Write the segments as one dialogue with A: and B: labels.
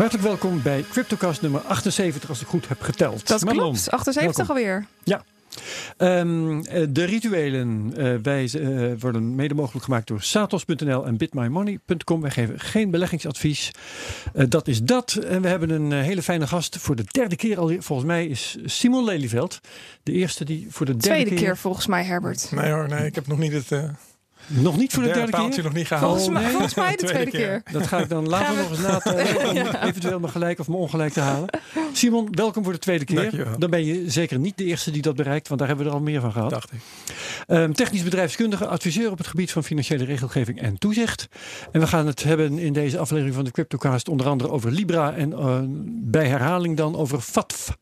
A: Hartelijk welkom bij CryptoCast nummer 78, als ik goed heb geteld.
B: Dat klopt, 78
A: welkom.
B: alweer.
A: Ja. Ehm, eh, de rituelen eh, wij, eh, worden mede mogelijk gemaakt door satos.nl en bitmymoney.com. Wij geven geen beleggingsadvies. Eh, dat is dat. En we hebben een hele fijne gast voor de derde keer al. Volgens mij is Simon Lelyveld de eerste die voor de derde
B: Tweede keer volgens mij, Herbert.
C: Nee hoor, nee, ik heb nog niet het uh,
A: Nog niet voor de
C: derde
A: derde
C: paaltje
A: keer?
C: nog niet gehaald.
B: Volgens, mij,
A: nee.
B: volgens mij de tweede keer.
A: Dat ga ik dan later nog eens natellen om eventueel me gelijk of me ongelijk te halen. Simon, welkom voor de tweede keer.
C: Dankjewel.
A: Dan ben je zeker niet de eerste die dat bereikt, want daar hebben we er al meer van gehad.
C: Dacht ik.
A: Ehm, technisch bedrijfskundige, adviseur op het gebied van financiële regelgeving en toezicht. En we gaan het hebben in deze aflevering van de CryptoCast onder andere over Libra en eh, bij herhaling dan over FATF.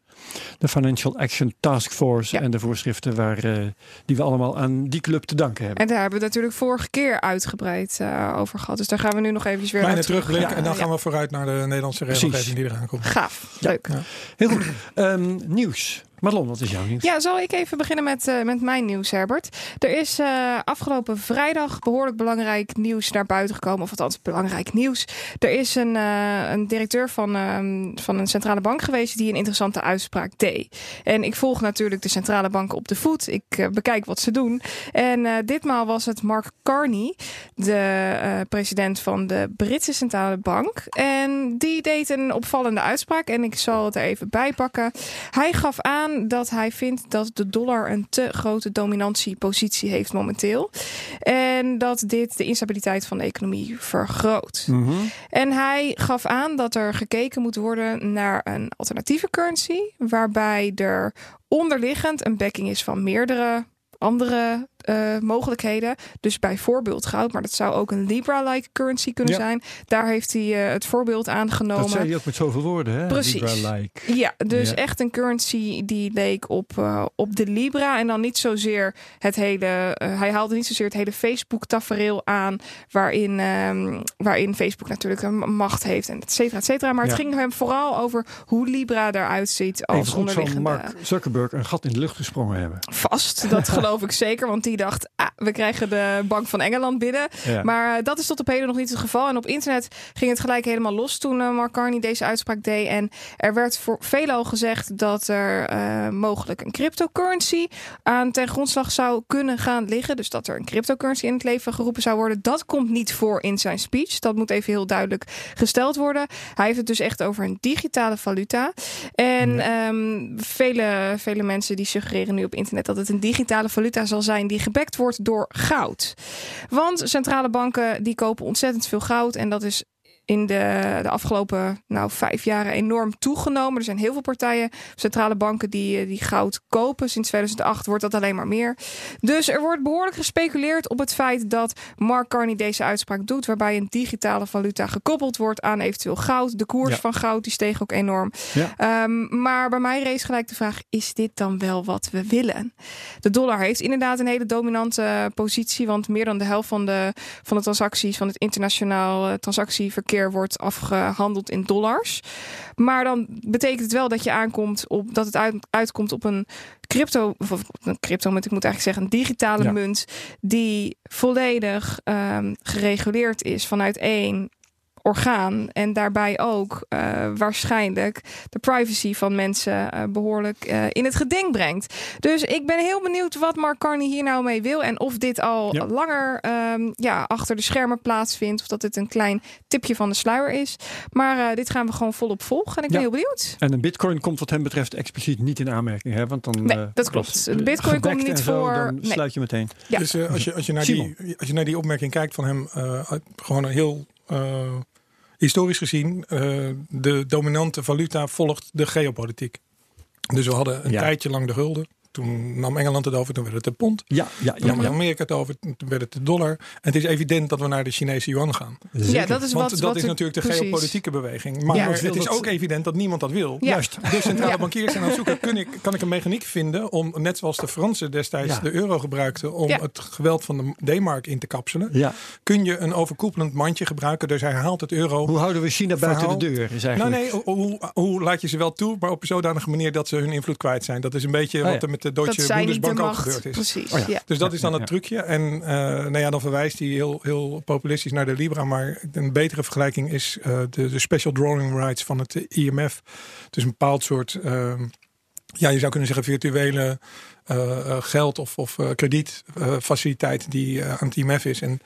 A: De Financial Action Task Force
B: Ja.
A: en de voorschriften waar, eh, die we allemaal aan die club te danken hebben.
B: En daar hebben we het natuurlijk vorige keer uitgebreid eh, over gehad. Dus daar gaan we nu nog eventjes weer naar terug.
C: terugblik
B: Ja,
C: en dan
B: ja.
C: gaan we vooruit naar de Nederlandse
A: Precies.
C: regelgeving die eraan komt.
B: Gaaf,
A: Ja.
B: leuk.
C: Ja.
A: Heel goed. Ehm, nieuws. Marlon, wat is jouw nieuws?
B: Ja, zal ik even beginnen met, eh, met mijn nieuws, Herbert. Er is eh, afgelopen vrijdag behoorlijk belangrijk nieuws naar buiten gekomen. Of althans, belangrijk nieuws. Er is een, eh, een directeur van, ehm, van een centrale bank geweest die een interessante uitspraak deed. En ik volg natuurlijk de centrale banken op de voet. Ik bekijk wat ze doen. En ditmaal was het Mark Carney, de president van de Britse centrale bank. En die deed een opvallende uitspraak. En ik zal het er even bij pakken. Hij gaf aan dat hij vindt dat de dollar een te grote dominantiepositie heeft momenteel. En dat dit de instabiliteit van de economie vergroot.
A: Mhm.
B: En hij gaf aan dat er gekeken moet worden naar een alternatieve currency. Waarbij er onderliggend een backing is van meerdere andere eh, mogelijkheden. Dus bijvoorbeeld goud, maar dat zou ook een Libra-like currency kunnen
A: Ja.
B: zijn. Daar heeft hij eh, het voorbeeld aangenomen.
A: Dat zei je ook met zoveel woorden, hè?
B: Precies.
A: Libra-like.
B: Ja, dus
A: Ja.
B: echt een currency die leek op, eh, op de Libra. En dan niet zozeer het hele. hij haalde niet zozeer het hele Facebook-tafereel aan. Waarin, ehm, waarin Facebook natuurlijk een macht heeft. En et cetera, et cetera. Maar het ging hem vooral over hoe Libra eruit ziet als onderliggende.
A: Mark Zuckerberg een gat in de lucht gesprongen hebben.
B: Vast, dat geloof ik zeker. Want die dacht, ah, we krijgen de Bank van Engeland binnen.
A: Ja.
B: Maar eh, dat is tot op heden nog niet het geval. En op internet ging het gelijk helemaal los toen eh, Mark Carney deze uitspraak deed. En er werd voor velen al gezegd dat er eh, mogelijk een cryptocurrency aan ten grondslag zou kunnen gaan liggen. Dus dat er een cryptocurrency in het leven geroepen zou worden. Dat komt niet voor in zijn speech. Dat moet even heel duidelijk gesteld worden. Hij heeft het dus echt over een digitale valuta. En ehm, vele, vele mensen die suggereren nu op internet dat het een digitale valuta zal zijn die gebackt wordt door goud. Want centrale banken die kopen ontzettend veel goud en dat is in de, de afgelopen nou, vijf jaren enorm toegenomen. Er zijn heel veel partijen, centrale banken die, eh, die goud kopen. Sinds 2008 wordt dat alleen maar meer. Dus er wordt behoorlijk gespeculeerd op het feit dat Mark Carney deze uitspraak doet, waarbij een digitale valuta gekoppeld wordt aan eventueel goud. De koers
A: Ja.
B: van goud die steeg ook enorm.
A: Ja.
B: Ehm, maar bij mij rees gelijk de vraag: is dit dan wel wat we willen? De dollar heeft inderdaad een hele dominante positie, want meer dan de helft van de, van de transacties van het internationaal eh, wordt afgehandeld in dollars. Maar dan betekent het wel dat je aankomt op dat het uit, uitkomt op een crypto, of een crypto munt, ik moet eigenlijk zeggen, een digitale
A: Ja.
B: munt die volledig ehm, gereguleerd is vanuit één orgaan en daarbij ook eh, waarschijnlijk de privacy van mensen eh, behoorlijk eh, in het geding brengt. Dus ik ben heel benieuwd wat Mark Carney hier nou mee wil en of dit al
A: Ja.
B: langer ehm, ja, achter de schermen plaatsvindt of dat dit een klein tipje van de sluier is. Maar eh, dit gaan we gewoon volop volgen en ik ben heel benieuwd.
A: En een bitcoin komt wat hem betreft expliciet niet in aanmerking. Hè? Want dan,
B: Nee,
A: eh,
B: dat klopt. De bitcoin komt niet
A: zo,
B: voor-
A: Dan
B: nee.
A: sluit je meteen.
B: Ja.
C: Dus eh, als, je, als, je naar die, als je naar die opmerking kijkt van hem, eh, gewoon een heel eh, historisch gezien, eh, de dominante valuta volgt de geopolitiek. Dus we hadden een
A: Ja.
C: tijdje lang de gulden. Toen nam Engeland het over, toen werd het de pond.
A: Ja, ja,
C: Toen
A: ja.
C: nam Amerika het over, toen werd het de dollar. En het is evident dat we naar de Chinese yuan gaan.
B: Ja, dat is
C: Want
B: wat,
C: dat
B: wat
C: is
B: de-
C: natuurlijk de
B: precies.
C: geopolitieke beweging. Maar
B: Ja.
C: het is ook evident dat niemand dat wil.
B: Ja.
A: Juist.
C: Dus centrale
B: Ja.
C: bankiers zijn aan het zoeken. Kun ik, kan ik een mechaniek vinden om, net zoals de Fransen destijds
A: Ja.
C: de euro gebruikten, om
B: Ja.
C: het geweld van de D-mark in te kapselen?
A: Ja.
C: Kun je een overkoepelend mandje gebruiken? Dus hij haalt het euro.
A: Hoe houden we China buiten de deur? Is
C: Nou nee, hoe, hoe laat je ze wel toe, maar op een zodanige manier dat ze hun invloed kwijt zijn? Dat is een beetje
A: ja.
C: wat er met de
B: dat
C: Deutsche
B: de
C: Bundesbank ook
B: macht.
C: gebeurd is.
B: Precies.
A: Oh ja.
B: ja.
C: Dus dat is dan het trucje. En eh, nou ja, dan verwijst hij heel, heel populistisch naar de Libra. Maar een betere vergelijking is eh, de, de special drawing rights van het IMF. Dus een bepaald soort, ehm, ja, je zou kunnen zeggen virtuele eh, geld of, of eh, kredietfaciliteit die aan het IMF is. En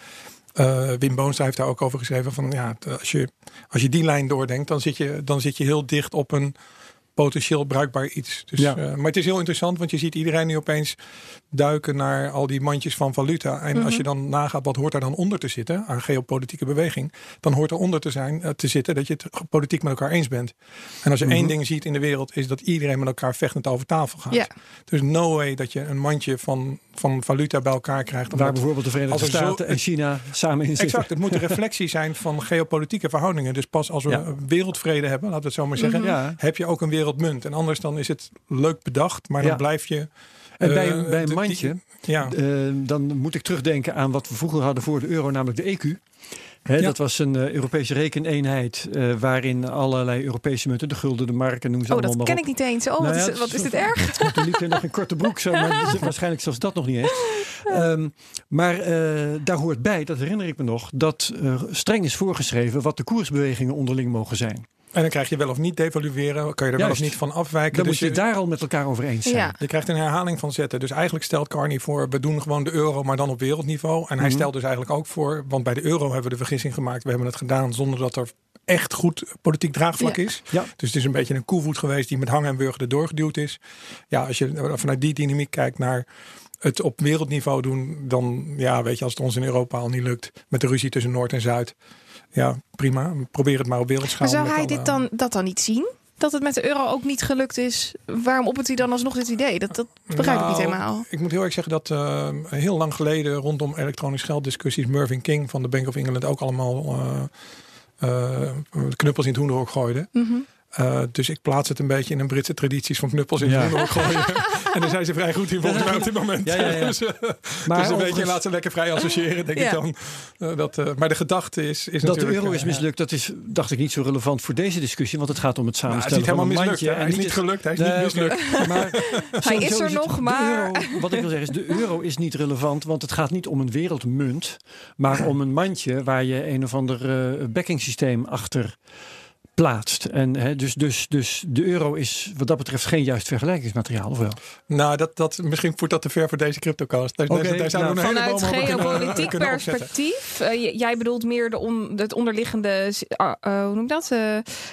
C: eh, Wim Boonstra heeft daar ook over geschreven van ja, als je, als je die lijn doordenkt, dan zit je, dan zit je heel dicht op een potentieel bruikbaar iets. Dus,
A: Ja.
C: eh, maar het is heel interessant, want je ziet iedereen nu opeens duiken naar al die mandjes van valuta. En als je dan nagaat wat hoort daar dan onder te zitten aan geopolitieke beweging, dan hoort er onder te zijn eh, te zitten dat je het politiek met elkaar eens bent. En als je één ding ziet in de wereld is dat iedereen met elkaar vechtend over tafel gaat. Dus no way dat je een mandje van, van valuta bij elkaar krijgt.
A: Waar bijvoorbeeld de Verenigde
C: er zo-
A: Staten en China samen in zitten.
C: Exact, het moet een reflectie zijn van geopolitieke verhoudingen. Dus pas als we
A: Ja.
C: wereldvrede hebben, laten we het zo maar zeggen,
A: Ja.
C: heb je ook een wereldmunt. En anders dan is het leuk bedacht, maar dan
A: Ja.
C: blijf je.
A: En bij,
C: eh,
A: een- bij een
C: de- die-
A: mandje,
C: ja,
A: eh, dan moet ik terugdenken aan wat we vroeger hadden voor de euro, namelijk de EQ.
C: Ja.
A: Dat was een eh, Europese rekeneenheid eh, waarin allerlei Europese munten, de gulden, de marken, noem ze
B: Oh,
A: allemaal
B: dat ken
A: op.
B: ik niet eens. Oh,
A: Nou
B: wat,
A: ja,
B: is,
A: het
B: wat is dit erg?
A: Toen liep je nog een korte broek zo, maar dat is waarschijnlijk zelfs dat nog niet eens. Ehm, maar eh, daar hoort bij, dat herinner ik me nog, dat eh, streng is voorgeschreven wat de koersbewegingen onderling mogen zijn.
C: En dan krijg je wel of niet devalueren, kan je er wel of niet van afwijken.
A: Dan
C: Dus
A: moet je daar al met elkaar over eens zijn.
B: Ja.
C: Je krijgt een herhaling van zetten. Dus eigenlijk stelt Carney voor, we doen gewoon de euro, maar dan op wereldniveau. En hij
A: Mhm.
C: stelt dus eigenlijk ook voor, want bij de euro hebben we de vergissing gemaakt. We hebben het gedaan zonder dat er echt goed politiek draagvlak
B: Ja.
C: is.
A: Ja.
C: Dus het is een beetje een koevoet geweest die met hang en wurgen erdoor geduwd is. Ja, als je vanuit die dynamiek kijkt naar het op wereldniveau doen, dan ja, weet je, als het ons in Europa al niet lukt met de ruzie tussen Noord en Zuid. Ja, prima. Probeer het maar op wereldschaal.
B: Maar zou hij dit dan, dat dan niet zien? Dat het met de euro ook niet gelukt is? Waarom oppert hij dan alsnog dit idee? Dat, dat begrijp ik niet
C: Nou,
B: helemaal.
C: Ik moet heel erg zeggen dat eh, heel lang geleden rondom elektronisch gelddiscussies Mervyn King van de Bank of England ook allemaal eh, eh, knuppels in het hoenderhok gooide.
B: Mhm.
C: Eh, dus ik plaats het een beetje in een Britse tradities van knuppels in
A: Ja.
C: het hoenderhok gooien. en daar zijn ze vrij goed in volgens mij op dit moment.
A: Ja, ja, ja.
C: dus, eh,
A: Maar
C: dus een beetje laat ze lekker vrij associëren, denk
B: Ja.
C: ik dan. Eh, dat, eh, maar de gedachte is, is
A: Dat de euro is mislukt, dat is, dacht ik, niet zo relevant voor deze discussie. Want het gaat om het
C: nou, hij is
A: samenstellen
C: niet
A: van
C: helemaal
A: een
C: mislukt.
A: mandje.
C: Hij is
A: en
C: niet
A: het-
C: gelukt, hij is
A: Nee,
C: niet mislukt.
A: Maar
B: Hij is er nog,
A: de
B: maar-
A: euro- wat ik wil zeggen is, de euro is niet relevant. Want het gaat niet om een wereldmunt. Maar om een mandje waar je een of ander eh backingsysteem achter plaatst. En hè, dus, dus, dus de euro is wat dat betreft geen juist vergelijkingsmateriaal, of wel?
C: Nou, dat, dat, misschien voert dat te ver voor deze cryptocast. Daar,
A: Oké,
C: daar, daar zouden we
A: nou,
B: Vanuit geopolitiek
C: kunnen
B: perspectief, eh, jij bedoelt meer de on, het onderliggende, ah, eh, hoe noem je dat? Eh,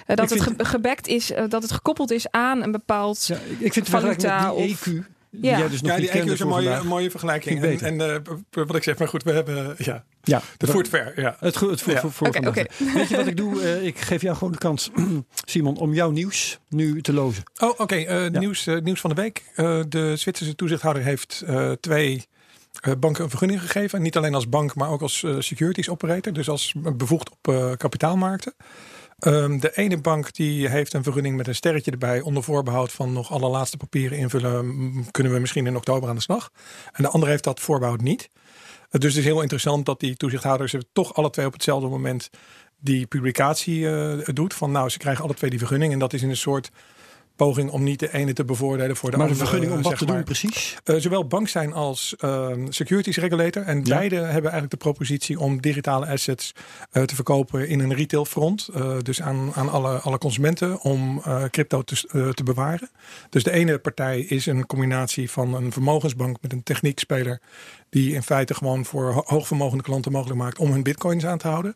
B: dat
A: Ik
B: het
A: vind-
B: ge- gebackt is, dat het gekoppeld is aan een bepaald.
A: Ja, ik- vind de
B: Valuta
A: met
B: of-
A: die EQ,
B: Ja.
A: jij dus nog
C: Ja, die EQ is een mooie, mooie vergelijking. En, en eh, wat ik zeg, maar goed, we hebben, ja,
A: Ja,
C: dat voert ver. Ja.
A: Het, het voor,
C: Ja.
A: voor, voor. Weet je wat ik doe? Eh, ik geef jou gewoon de kans, Simon, om jouw nieuws nu te lozen.
C: Oh, oké. eh, nieuws, eh, nieuws van de week. Eh, de Zwitserse toezichthouder heeft eh, twee eh, banken een vergunning gegeven. En niet alleen als bank, maar ook als eh, securities operator. Dus als bevoegd op eh, kapitaalmarkten. Ehm, de ene bank die heeft een vergunning met een sterretje erbij. Onder voorbehoud van nog alle laatste papieren invullen. Kunnen we misschien in oktober aan de slag. En de andere heeft dat voorbehoud niet. Eh, dus het is heel interessant dat die toezichthouders er toch alle twee op hetzelfde moment die publicatie eh, doet. Van nou, ze krijgen alle twee die vergunning. En dat is in een soort poging om niet de ene te bevoordelen voor de
A: maar de
C: andere.
A: vergunning om wat te doen
C: maar.
A: precies?
C: Eh, zowel bank zijn als ehm, securities regulator. En
A: Ja.
C: beide hebben eigenlijk de propositie om digitale assets eh, te verkopen in een retailfront. Eh, dus aan, aan alle, alle consumenten om crypto te, te bewaren. Dus de ene partij is een combinatie van een vermogensbank met een techniekspeler. Die in feite gewoon voor ho- hoogvermogende klanten mogelijk maakt om hun bitcoins aan te houden.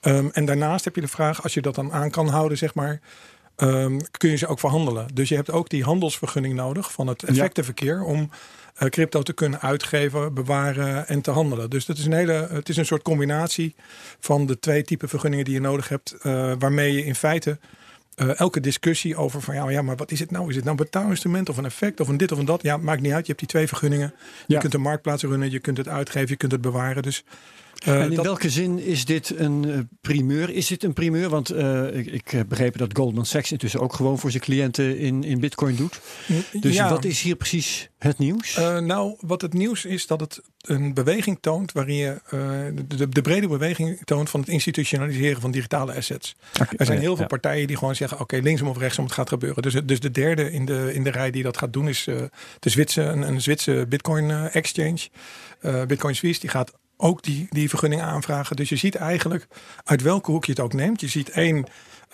C: Ehm, en daarnaast heb je de vraag, als je dat dan aan kan houden, zeg maar, ehm, kun je ze ook verhandelen. Dus je hebt ook die handelsvergunning nodig van het effectenverkeer om eh, crypto te kunnen uitgeven, bewaren en te handelen. Dus dat is een hele, het is een soort combinatie van de twee typen vergunningen die je nodig hebt, eh, waarmee je in feite eh, elke discussie over van ja, ja, maar wat is het nou? Is het nou een betaalinstrument of een effect of een dit of een dat? Ja, maakt niet uit. Je hebt die twee vergunningen. Je kunt een marktplaats runnen, je kunt het uitgeven, je kunt het bewaren. Dus Uh,
A: en in welke zin is dit een uh, primeur? Is dit een primeur? Want uh, ik, ik heb begrepen dat Goldman Sachs intussen ook gewoon voor zijn cliënten in, in Bitcoin doet. Dus
C: ja.
A: wat is hier precies het nieuws?
C: nou, wat het nieuws is dat het een beweging toont waarin je de, de, brede beweging toont van het institutionaliseren van digitale assets.
A: Okay,
C: er zijn
A: ja,
C: heel veel
A: ja.
C: partijen die gewoon zeggen: oké, linksom of rechtsom, het gaat gebeuren. Dus, dus de derde in de, in de rij die dat gaat doen is de Zwitser, een, een Zwitserse Bitcoin exchange. Bitcoin Suisse, die gaat ook die, die vergunning aanvragen. Dus je ziet eigenlijk uit welke hoek je het ook neemt. Je ziet één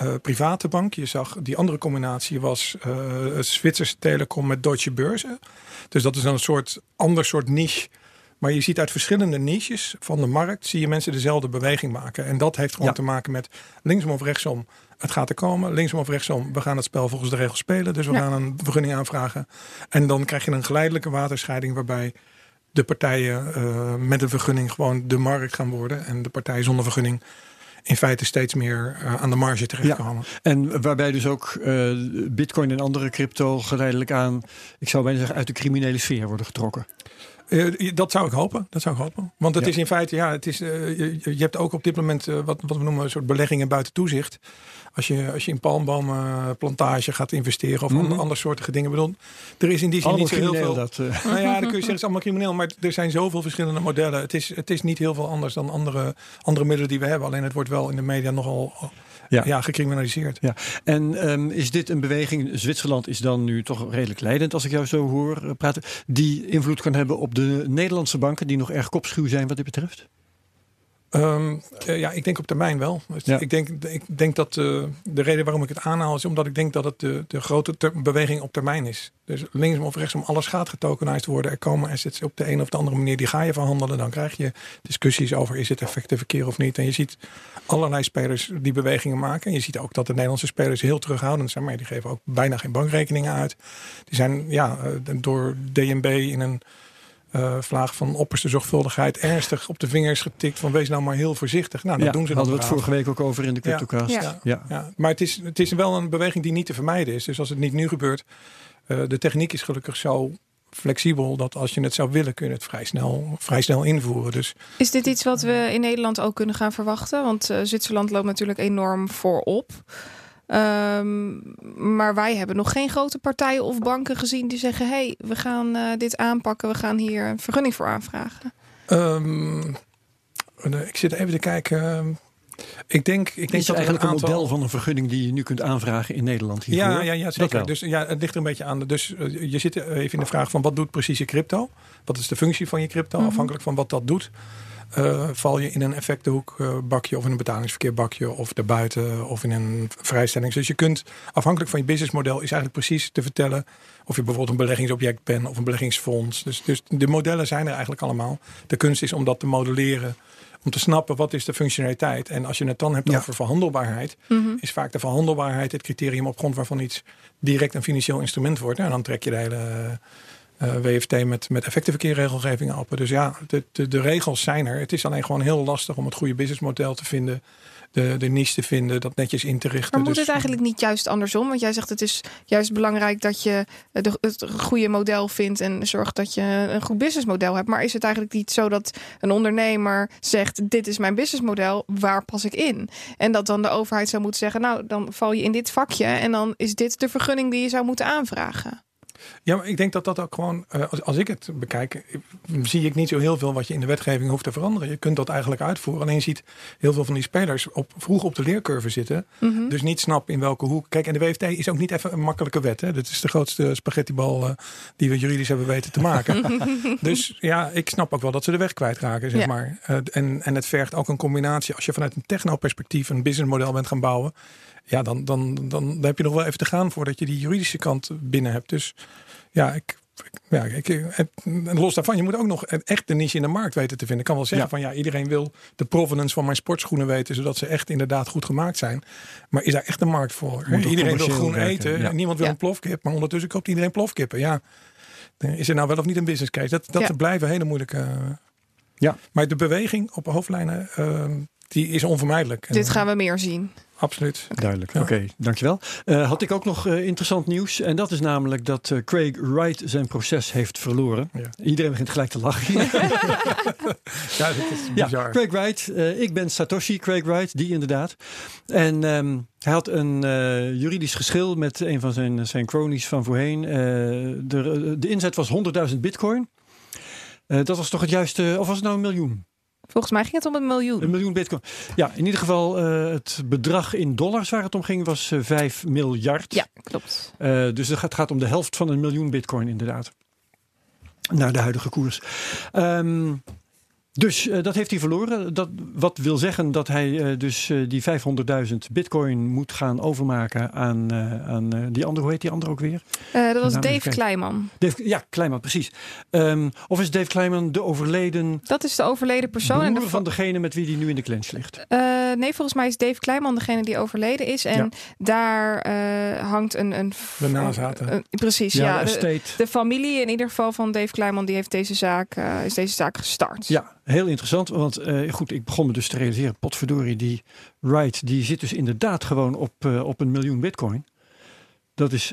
C: uh, private bank. Je zag die andere combinatie was uh, Zwitserse Telecom met Deutsche Börse. Dus dat is dan een soort ander soort niche. Maar je ziet uit verschillende niches van de markt zie je mensen dezelfde beweging maken. En dat heeft gewoon
A: Ja.
C: te maken met linksom of rechtsom. Het gaat er komen. Linksom of rechtsom. We gaan het spel volgens de regels spelen. Dus we
B: Ja.
C: gaan een vergunning aanvragen. En dan krijg je een geleidelijke waterscheiding waarbij de partijen uh, met een vergunning gewoon de markt gaan worden. En de partijen zonder vergunning in feite steeds meer uh, aan de marge terechtkomen.
A: En waarbij dus ook uh, Bitcoin en andere crypto geleidelijk aan, ik zou bijna zeggen, uit de criminele sfeer worden getrokken.
C: Uh, dat zou ik hopen. Dat zou ik hopen. Want het
A: Ja.
C: is in feite, ja, het is, uh, je, je hebt ook op dit moment uh, wat, wat we noemen een soort beleggingen buiten toezicht. Als je, als je in palmbomenplantage gaat investeren of mm andere soorten dingen. Bedoel, er is in die zin
A: Allemaal
C: niet zo heel veel.
A: dat. eh.
C: Nou ja, dan kun je zeggen het is allemaal crimineel. Maar er zijn zoveel verschillende modellen. Het is, het is niet heel veel anders dan andere, andere middelen die we hebben. Alleen het wordt wel in de media nogal
A: Ja.
C: ja. gecriminaliseerd.
A: En ehm, is dit een beweging, Zwitserland is dan nu toch redelijk leidend als ik jou zo hoor eh, praten, die invloed kan hebben op de Nederlandse banken die nog erg kopschuw zijn wat dit betreft?
C: Um, uh, ja, ik denk op termijn wel. Dus
A: Ja.
C: Ik, denk, ik denk dat uh, de reden waarom ik het aanhaal is omdat ik denk dat het de, de grote ter- beweging op termijn is. Dus linksom of rechtsom, alles gaat getokenized worden. Er komen assets op de een of de andere manier, die ga je verhandelen. Dan krijg je discussies over is het effectief verkeer of niet. En je ziet allerlei spelers die bewegingen maken. En je ziet ook dat de Nederlandse spelers heel terughoudend zijn. Maar die geven ook bijna geen bankrekeningen uit. Die zijn ja, uh, door DNB in een uh, vlaag van opperste zorgvuldigheid ernstig op de vingers getikt van wees nou maar heel voorzichtig. Nou, dat
A: ja,
C: doen ze
A: hadden we het vorige week ook over in de CryptoCast.
B: Ja.
A: Ja.
C: Ja. Ja. Maar het is, het is wel een beweging die niet te vermijden is. Dus als het niet nu gebeurt, uh, de techniek is gelukkig zo flexibel dat als je het zou willen, kun je het vrij snel, vrij snel invoeren. Dus,
B: Is dit iets wat we in Nederland ook kunnen gaan verwachten? Want uh, Zwitserland loopt natuurlijk enorm voorop. Um, maar wij hebben nog geen grote partijen of banken gezien die zeggen: hé, hey, we gaan uh, dit aanpakken, we gaan hier een vergunning voor aanvragen.
C: Um, ik zit even te kijken. Ik denk, ik denk
A: is
C: dat
A: eigenlijk
C: een, aantal...
A: model van een vergunning die je nu kunt aanvragen in Nederland. Hiervoor.
C: Ja, ja, ja zeker. Dus ja, het ligt er een beetje aan. Dus uh, je zit even in de vraag van wat doet precies je crypto? Wat is de functie van je crypto? Mm -hmm. Afhankelijk van wat dat doet. Uh, val je in een effectenhoekbakje uh, of in een betalingsverkeerbakje of daarbuiten of in een vrijstelling. Dus je kunt, afhankelijk van je businessmodel, is eigenlijk precies te vertellen of je bijvoorbeeld een beleggingsobject bent of een beleggingsfonds. Dus, dus de modellen zijn er eigenlijk allemaal. De kunst is om dat te modelleren. Om te snappen wat is de functionaliteit. En als je het dan hebt ja. over verhandelbaarheid,
B: Mhm.
C: mm -hmm. is vaak de verhandelbaarheid het criterium op grond waarvan iets direct een financieel instrument wordt. En dan trek je de hele WFT met, met effectenverkeerregelgeving open. Dus ja, de, de, de, regels zijn er. Het is alleen gewoon heel lastig om het goede businessmodel te vinden. De, de niche te vinden, dat netjes in te richten.
B: Maar moet
C: dus,
B: het eigenlijk niet juist andersom? Want jij zegt het is juist belangrijk dat je de, het goede model vindt en zorgt dat je een goed businessmodel hebt. Maar is het eigenlijk niet zo dat een ondernemer zegt: Dit is mijn businessmodel, waar pas ik in? En dat dan de overheid zou moeten zeggen: Nou, dan val je in dit vakje en dan is dit de vergunning die je zou moeten aanvragen.
C: Ja, maar ik denk dat dat ook gewoon, uh, als, ik het bekijk, zie ik niet zo heel veel wat je in de wetgeving hoeft te veranderen. Je kunt dat eigenlijk uitvoeren. Alleen je ziet heel veel van die spelers op, vroeg op de leercurve zitten.
B: Mhm.
C: Mm -hmm. Dus niet snappen in welke hoek. Kijk, en de WFT is ook niet even een makkelijke wet. Hè? Dat is de grootste spaghettibal uh, die we juridisch hebben weten te maken. dus ja, ik snap ook wel dat ze de weg kwijtraken, zeg
B: Ja.
C: maar. Uh, en, en het vergt ook een combinatie. Als je vanuit een technoperspectief een businessmodel bent gaan bouwen. Ja, dan, dan, dan, dan heb je nog wel even te gaan voordat je die juridische kant binnen hebt. Dus ja, ik, ja, ik, het, los daarvan, je moet ook nog echt de niche in de markt weten te vinden. Ik kan wel zeggen
A: Ja.
C: van ja, iedereen wil de provenance van mijn sportschoenen weten, zodat ze echt inderdaad goed gemaakt zijn. Maar is daar echt een markt voor? Iedereen wil groen
A: werken,
C: eten,
A: ja.
C: niemand wil
B: Ja.
C: een plofkip, maar ondertussen koopt iedereen plofkippen. Ja, is er nou wel of niet een business case? Dat, dat
B: Ja.
C: blijven hele moeilijke.
A: Ja.
C: Maar de beweging op hoofdlijnen. Uh, die is onvermijdelijk.
B: Dit gaan we meer zien.
C: Absoluut.
A: Duidelijk.
C: Ja.
A: Oké, dankjewel. Eh, had ik ook nog eh, interessant nieuws. En dat is namelijk dat eh, Craig Wright zijn proces heeft verloren.
C: Ja.
A: Iedereen begint gelijk te lachen.
C: Ja, dat is
A: ja,
C: bizar.
A: Craig Wright. eh, ik ben Satoshi Craig Wright, die inderdaad. En ehm, hij had een eh, juridisch geschil met een van zijn, zijn cronies van voorheen. Eh, de, de inzet was 100.000 bitcoin. Eh, dat was toch het juiste, of was het nou een miljoen?
B: Volgens mij ging het om een miljoen.
A: Een miljoen bitcoin. Ja, in ieder geval uh, het bedrag in dollars waar het om ging was uh, 5 miljard.
B: Ja, klopt.
A: Uh, dus het gaat, het gaat, om de helft van een miljoen bitcoin inderdaad. Naar de huidige koers. Um, dus uh, dat heeft hij verloren. Dat, wat wil zeggen dat hij uh, dus uh, die 500.000 bitcoin moet gaan overmaken aan, aan die andere. Hoe heet die andere ook weer?
B: dat was Dave Kleiman.
A: Dave, ja, Kleiman, precies. Um, of is Dave Kleiman de overleden...
B: Dat is de overleden persoon.
A: en
B: de
A: van degene met wie die nu in de clinch ligt.
B: nee, volgens mij is Dave Kleiman degene die overleden is. En ja. daar hangt een... een
C: de nazaten.
B: precies,
A: ja.
B: ja.
A: De,
B: de, de, familie in ieder geval van Dave Kleiman die heeft deze zaak, is deze zaak gestart.
A: Ja, Heel interessant, want uh, goed, ik begon me dus te realiseren, potverdorie, die Wright, die zit dus inderdaad gewoon op, uh, op een miljoen bitcoin. Dat is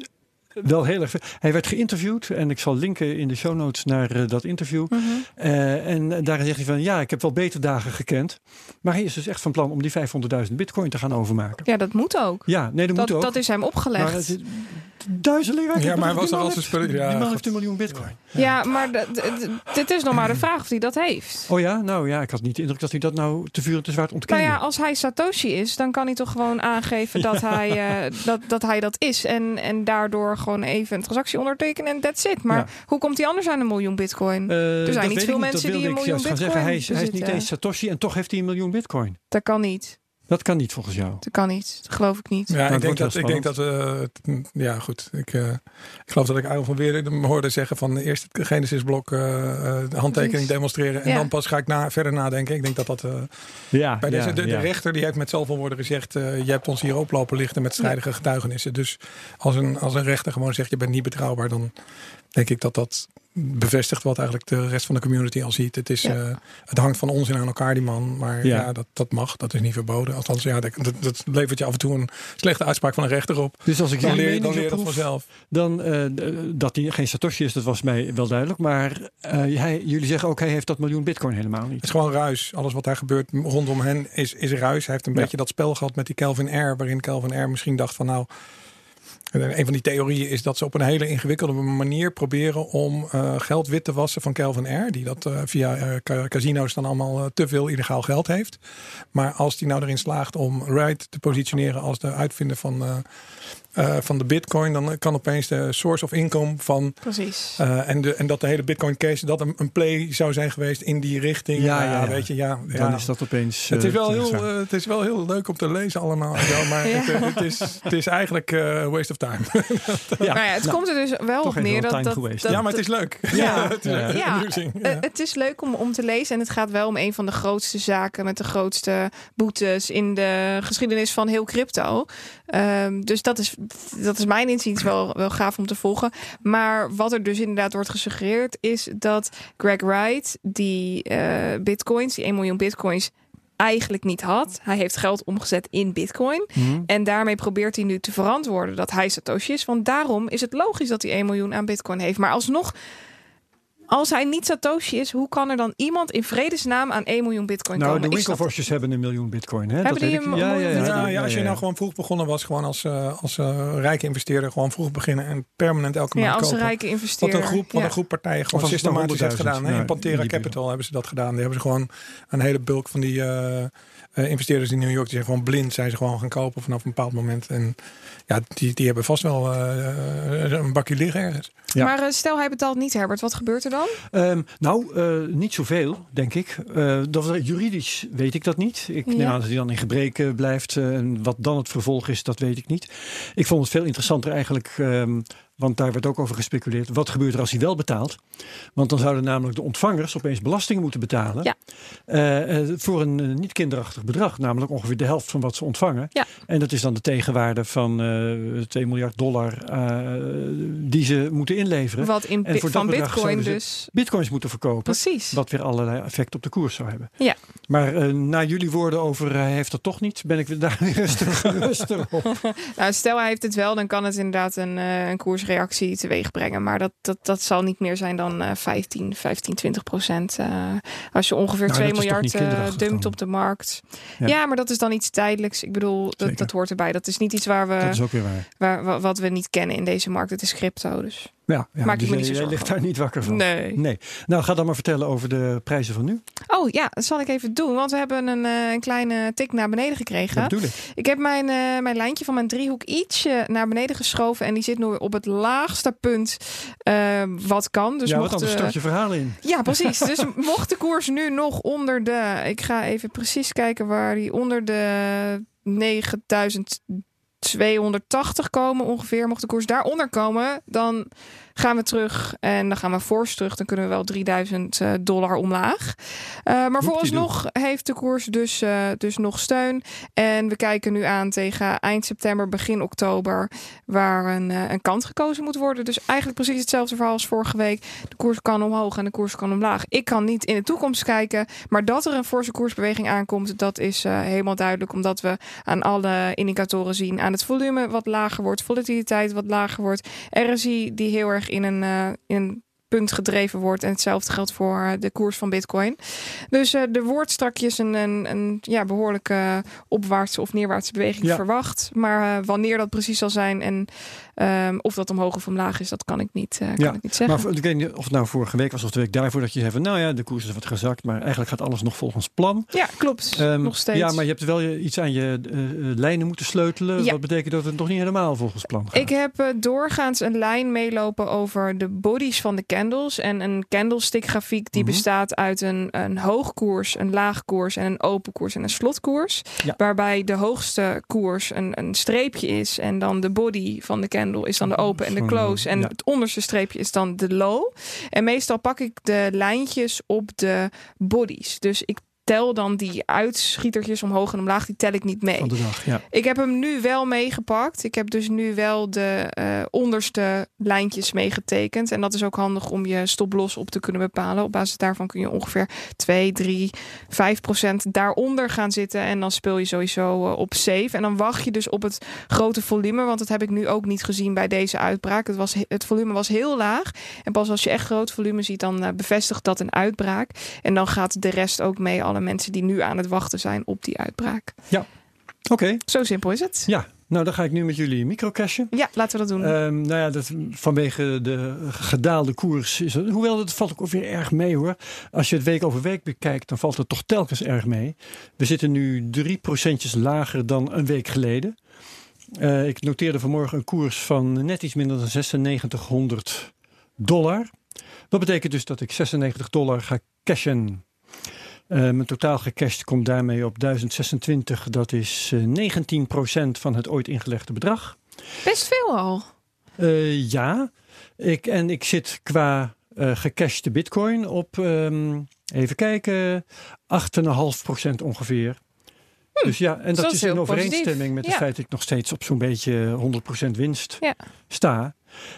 A: wel heel erg. Hij werd geïnterviewd en ik zal linken in de show notes naar uh, dat interview.
B: Mhm.
A: Mm -hmm. uh, en daarin zegt hij van ja, ik heb wel betere dagen gekend. Maar hij is dus echt van plan om die 500.000 bitcoin te gaan overmaken.
B: Ja, dat moet ook.
A: Ja, nee, dat,
B: dat
A: moet ook.
B: Dat is hem opgelegd.
A: Maar, duizeling.
C: Ja, maar hij was er als een
A: die man heeft een miljoen bitcoin.
B: Ja, maar dit is nog maar de vraag of hij dat heeft.
A: Oh ja, nou ja, ik had niet de indruk dat hij dat nou te vuur en te zwaard ontkende.
B: Nou ja, als hij Satoshi is, dan kan hij toch gewoon aangeven dat, hij, uh, dat, dat hij dat is. En, en daardoor gewoon even een transactie ondertekenen en that's it. Maar ja. hoe komt hij anders aan een miljoen bitcoin?
A: Uh,
B: er zijn niet veel mensen die een miljoen bitcoin
A: zeggen. Hij is, hij is niet eens Satoshi en toch heeft hij een miljoen bitcoin.
B: Dat kan niet.
A: Dat kan niet volgens jou.
B: Dat kan niet. Dat geloof ik niet.
C: Ja,
A: Nou,
C: ik, denk dat, ik denk dat. Uh, ja, goed. Ik, uh, ik geloof dat ik Arjan van Weer hoorde zeggen van eerst het Genesis-blok uh, de handtekening Precies. demonstreren. En ja. dan pas ga ik na, verder nadenken. Ik denk dat dat.
A: ja,
C: bij deze,
A: ja,
C: de, de
A: ja.
C: rechter die heeft met zoveel woorden gezegd. je hebt ons hier oplopen lichten met strijdige getuigenissen. Dus als een, als een rechter gewoon zegt: je bent niet betrouwbaar. dan denk ik dat dat bevestigt wat eigenlijk de rest van de community al ziet. Het, is, ja. uh, het hangt van onzin aan elkaar, die man. Maar ja, ja dat, dat mag, dat is niet verboden. Althans, ja, dat, dat, levert je af en toe een slechte uitspraak van een rechter op.
A: Dus als ik
C: dan leer, dan leer je dat vanzelf.
A: Dan, uh, dat hij geen Satoshi is, dat was mij wel duidelijk. Maar uh, hij, jullie zeggen ook, hij heeft dat miljoen bitcoin helemaal niet.
C: Het is gewoon ruis. Alles wat daar gebeurt rondom hen is, is ruis. Hij heeft een ja. beetje dat spel gehad met die Kelvin R. Waarin Kelvin R. misschien dacht van nou... Een van die theorieën is dat ze op een hele ingewikkelde manier proberen om uh, geld wit te wassen van Kelvin R. Die dat uh, via uh, casino's dan allemaal te veel illegaal geld heeft. Maar als die nou erin slaagt om Wright te positioneren als de uitvinder van, van de bitcoin, dan kan opeens de source of income van.
B: Precies.
C: en, de, en dat de hele bitcoin case dat een, een, play zou zijn geweest in die richting.
A: Ja, ja, ja.
C: weet je, ja.
A: Dan ja. is dat opeens.
C: het, is wel heel, het is wel heel leuk om te lezen allemaal. Zo, maar het, het, is, het is eigenlijk waste of time.
B: ja. Maar ja, het
A: nou,
B: komt er dus wel op neer dat, dat,
A: geweest.
B: dat,
C: Ja, maar het is leuk.
B: Ja,
C: het, is
B: ja.
C: leuk.
B: ja.
C: ja.
B: het is leuk om, om te lezen. En het gaat wel om een van de grootste zaken met de grootste boetes in de geschiedenis van heel crypto. Um, dus dat is, dat is mijn inziens wel, wel gaaf om te volgen. Maar wat er dus inderdaad wordt gesuggereerd is dat Greg Wright die uh, bitcoins, die 1 miljoen bitcoins eigenlijk niet had. Hij heeft geld omgezet in bitcoin.
A: Mhm.
B: En daarmee probeert hij nu te verantwoorden dat hij Satoshi is. Want daarom is het logisch dat hij 1 miljoen aan bitcoin heeft. Maar alsnog, als hij niet Satoshi is, hoe kan er dan iemand in vredesnaam aan 1 miljoen bitcoin
A: nou,
B: komen?
A: de
B: Ik snap
A: winkelvostjes hebben een miljoen bitcoin. Hè?
B: Hebben
A: dat
B: die een
A: ja, ja,
B: miljoen
A: ja,
C: Ja,
B: Ja,
C: ja, als je nou gewoon vroeg begonnen was, gewoon als, uh, als uh, rijke investeerder, gewoon vroeg beginnen en permanent elke
B: Ja,
C: maand
B: als
C: kopen.
B: rijke
C: Wat
B: investeerder.
C: een groep, wat
B: ja.
C: een groep partijen gewoon
A: als
C: systematisch heeft
A: 100.000,
C: gedaan. hè.
A: ja,
C: In Pantera Capital hebben ze dat gedaan. Die hebben ze gewoon een hele bulk van die uh, uh, investeerders in New York, die zijn gewoon blind, zijn ze gewoon gaan kopen vanaf een bepaald moment. En ja, die, die hebben vast wel uh, een bakje liggen ergens.
A: Ja.
B: Maar uh, stel hij betaalt niet, Herbert, wat gebeurt er dan?
A: Um, nou, uh, niet zoveel, denk ik. Uh, dat juridisch weet ik dat niet. Ik
B: Ja.
A: neem aan dat hij dan in gebreken blijft. uh, en wat dan het vervolg is, dat weet ik niet. Ik vond het veel interessanter eigenlijk um, Want daar werd ook over gespeculeerd. Wat gebeurt er als hij wel betaalt? Want dan zouden namelijk de ontvangers opeens belastingen moeten betalen.
B: Ja.
A: eh, eh, voor een eh, niet kinderachtig bedrag. Namelijk ongeveer de helft van wat ze ontvangen.
B: Ja.
A: En dat is dan de tegenwaarde van eh 2 miljard dollar die ze moeten inleveren.
B: Wat in,
A: En voor
B: van bitcoin dus.
A: Bitcoins moeten verkopen.
B: Precies.
A: Wat weer allerlei effect op de koers zou hebben.
B: Ja.
A: Maar na jullie woorden over hij heeft dat toch niet, ben ik daar weer stuk geruster op.
B: Nou, stel hij heeft het wel, dan kan het inderdaad een, een koersreactie teweeg brengen. Maar dat, dat, dat zal niet meer zijn dan eh 15, 15, 20 procent. eh, als je ongeveer
A: Nou,
B: 2
A: dat is toch
B: miljard eh, dumpt
A: dan?
B: op de markt.
A: Ja.
B: Ja. maar dat is dan iets tijdelijks. Ik bedoel, dat, dat hoort erbij. Dat is niet iets waar we,
A: Dat is ook weer waar.
B: waar, wa- wat we niet kennen in deze markt. Het is crypto dus.
A: Ja, ja
B: Maak je
A: dus
B: me niet zo
A: jij ligt daar niet wakker van.
B: Nee.
A: Nee. Nou, ga dan maar vertellen over de prijzen van nu.
B: Oh ja, dat zal ik even doen. Want we hebben een, eh, een kleine tik naar beneden gekregen.
A: Dat ik.
B: Ik heb mijn, eh, mijn lijntje van mijn driehoek ietsje naar beneden geschoven. En die zit nu op het laagste punt eh, wat kan. Dus
A: ja,
B: mocht, eh,
A: start je verhaal in.
B: Ja, precies. Dus mocht de koers nu nog onder de... Ik ga even precies kijken waar die onder de 9280 komen ongeveer. Mocht de koers daaronder komen, dan gaan we terug. En dan gaan we fors terug. Dan kunnen we wel 3000 eh, dollar omlaag. Eh, maar vooralsnog heeft de koers dus, eh, dus nog steun. En we kijken nu aan tegen eind september, begin oktober... waar een, een kant gekozen moet worden. Dus eigenlijk precies hetzelfde verhaal als vorige week. De koers kan omhoog en de koers kan omlaag. Ik kan niet in de toekomst kijken. Maar dat er een forse koersbeweging aankomt, dat is helemaal duidelijk. Omdat we aan alle indicatoren zien. Aan het volume wat lager wordt, volatiliteit wat lager wordt. RSI die heel erg in een, eh, in een punt gedreven wordt. En hetzelfde geldt voor eh, de koers van Bitcoin. Dus eh, er wordt strakjes een, een, een ja, behoorlijke opwaartse of neerwaartse beweging
A: Ja.
B: verwacht. Maar eh, wanneer dat precies zal zijn en ehm, of dat omhoog of omlaag is, dat kan ik niet, eh, kan
A: Ja,
B: ik niet zeggen.
A: Maar ik weet niet of het nou vorige week was of de week daarvoor dat je zei van nou ja, de koers is wat gezakt, maar eigenlijk gaat alles nog volgens plan.
B: ja, klopt.
A: Ehm,
B: Nog steeds.
A: Ja, maar je hebt wel iets aan je lijnen moeten sleutelen.
B: Ja.
A: Wat betekent dat het nog niet helemaal volgens plan gaat.
B: Ik heb doorgaans een lijn meelopen over de bodies van de candles. En een candlestick grafiek die
A: Mhm.
B: bestaat uit een, een hoogkoers, een laagkoers en een open koers en een slotkoers.
A: Ja.
B: Waarbij de hoogste koers een, een streepje is. En dan de body van de candle is dan de open en de close. En
A: ja.
B: het onderste streepje is dan de low. En meestal pak ik de lijntjes op de bodies. Dus ik tel dan die uitschietertjes omhoog en omlaag. Die tel ik niet mee.
A: van de dag. Ja.
B: Ik heb hem nu wel meegepakt. Ik heb dus nu wel de eh, onderste lijntjes meegetekend. En dat is ook handig om je stoploss op te kunnen bepalen. Op basis daarvan kun je ongeveer 2, 3, 5 procent daaronder gaan zitten. En dan speel je sowieso eh, op safe. En dan wacht je dus op het grote volume. Want dat heb ik nu ook niet gezien bij deze uitbraak. Het, was, het volume was heel laag. En pas als je echt groot volume ziet, dan eh, bevestigt dat een uitbraak. En dan gaat de rest ook mee. Mensen die nu aan het wachten zijn op die uitbraak.
A: Oké,
B: Zo simpel is het.
A: ja. Nou, dan ga ik nu met jullie microcashen.
B: Ja, laten we dat doen.
A: Ehm, nou ja, dat, vanwege de gedaalde koers is het, hoewel het valt ook weer erg mee hoor. Als je het week over week bekijkt, dan valt het toch telkens erg mee. We zitten nu drie procentjes lager dan een week geleden. Eh, ik noteerde vanmorgen een koers van net iets minder dan 9600 dollar. Dat betekent dus dat ik 96 dollar ga cashen. Eh, mijn totaal gecashed komt daarmee op 1026. Dat is eh 19% van het ooit ingelegde bedrag.
B: Best veel al.
A: Eh, ja, ik, en ik zit qua eh gecashte bitcoin op, ehm, even kijken, 8,5% ongeveer. Dus ja, en dat,
B: Hm, dat is
A: in overeenstemming
B: positief.
A: met het
B: Ja.
A: feit dat ik nog steeds op zo'n beetje 100% winst
B: Ja.
A: sta.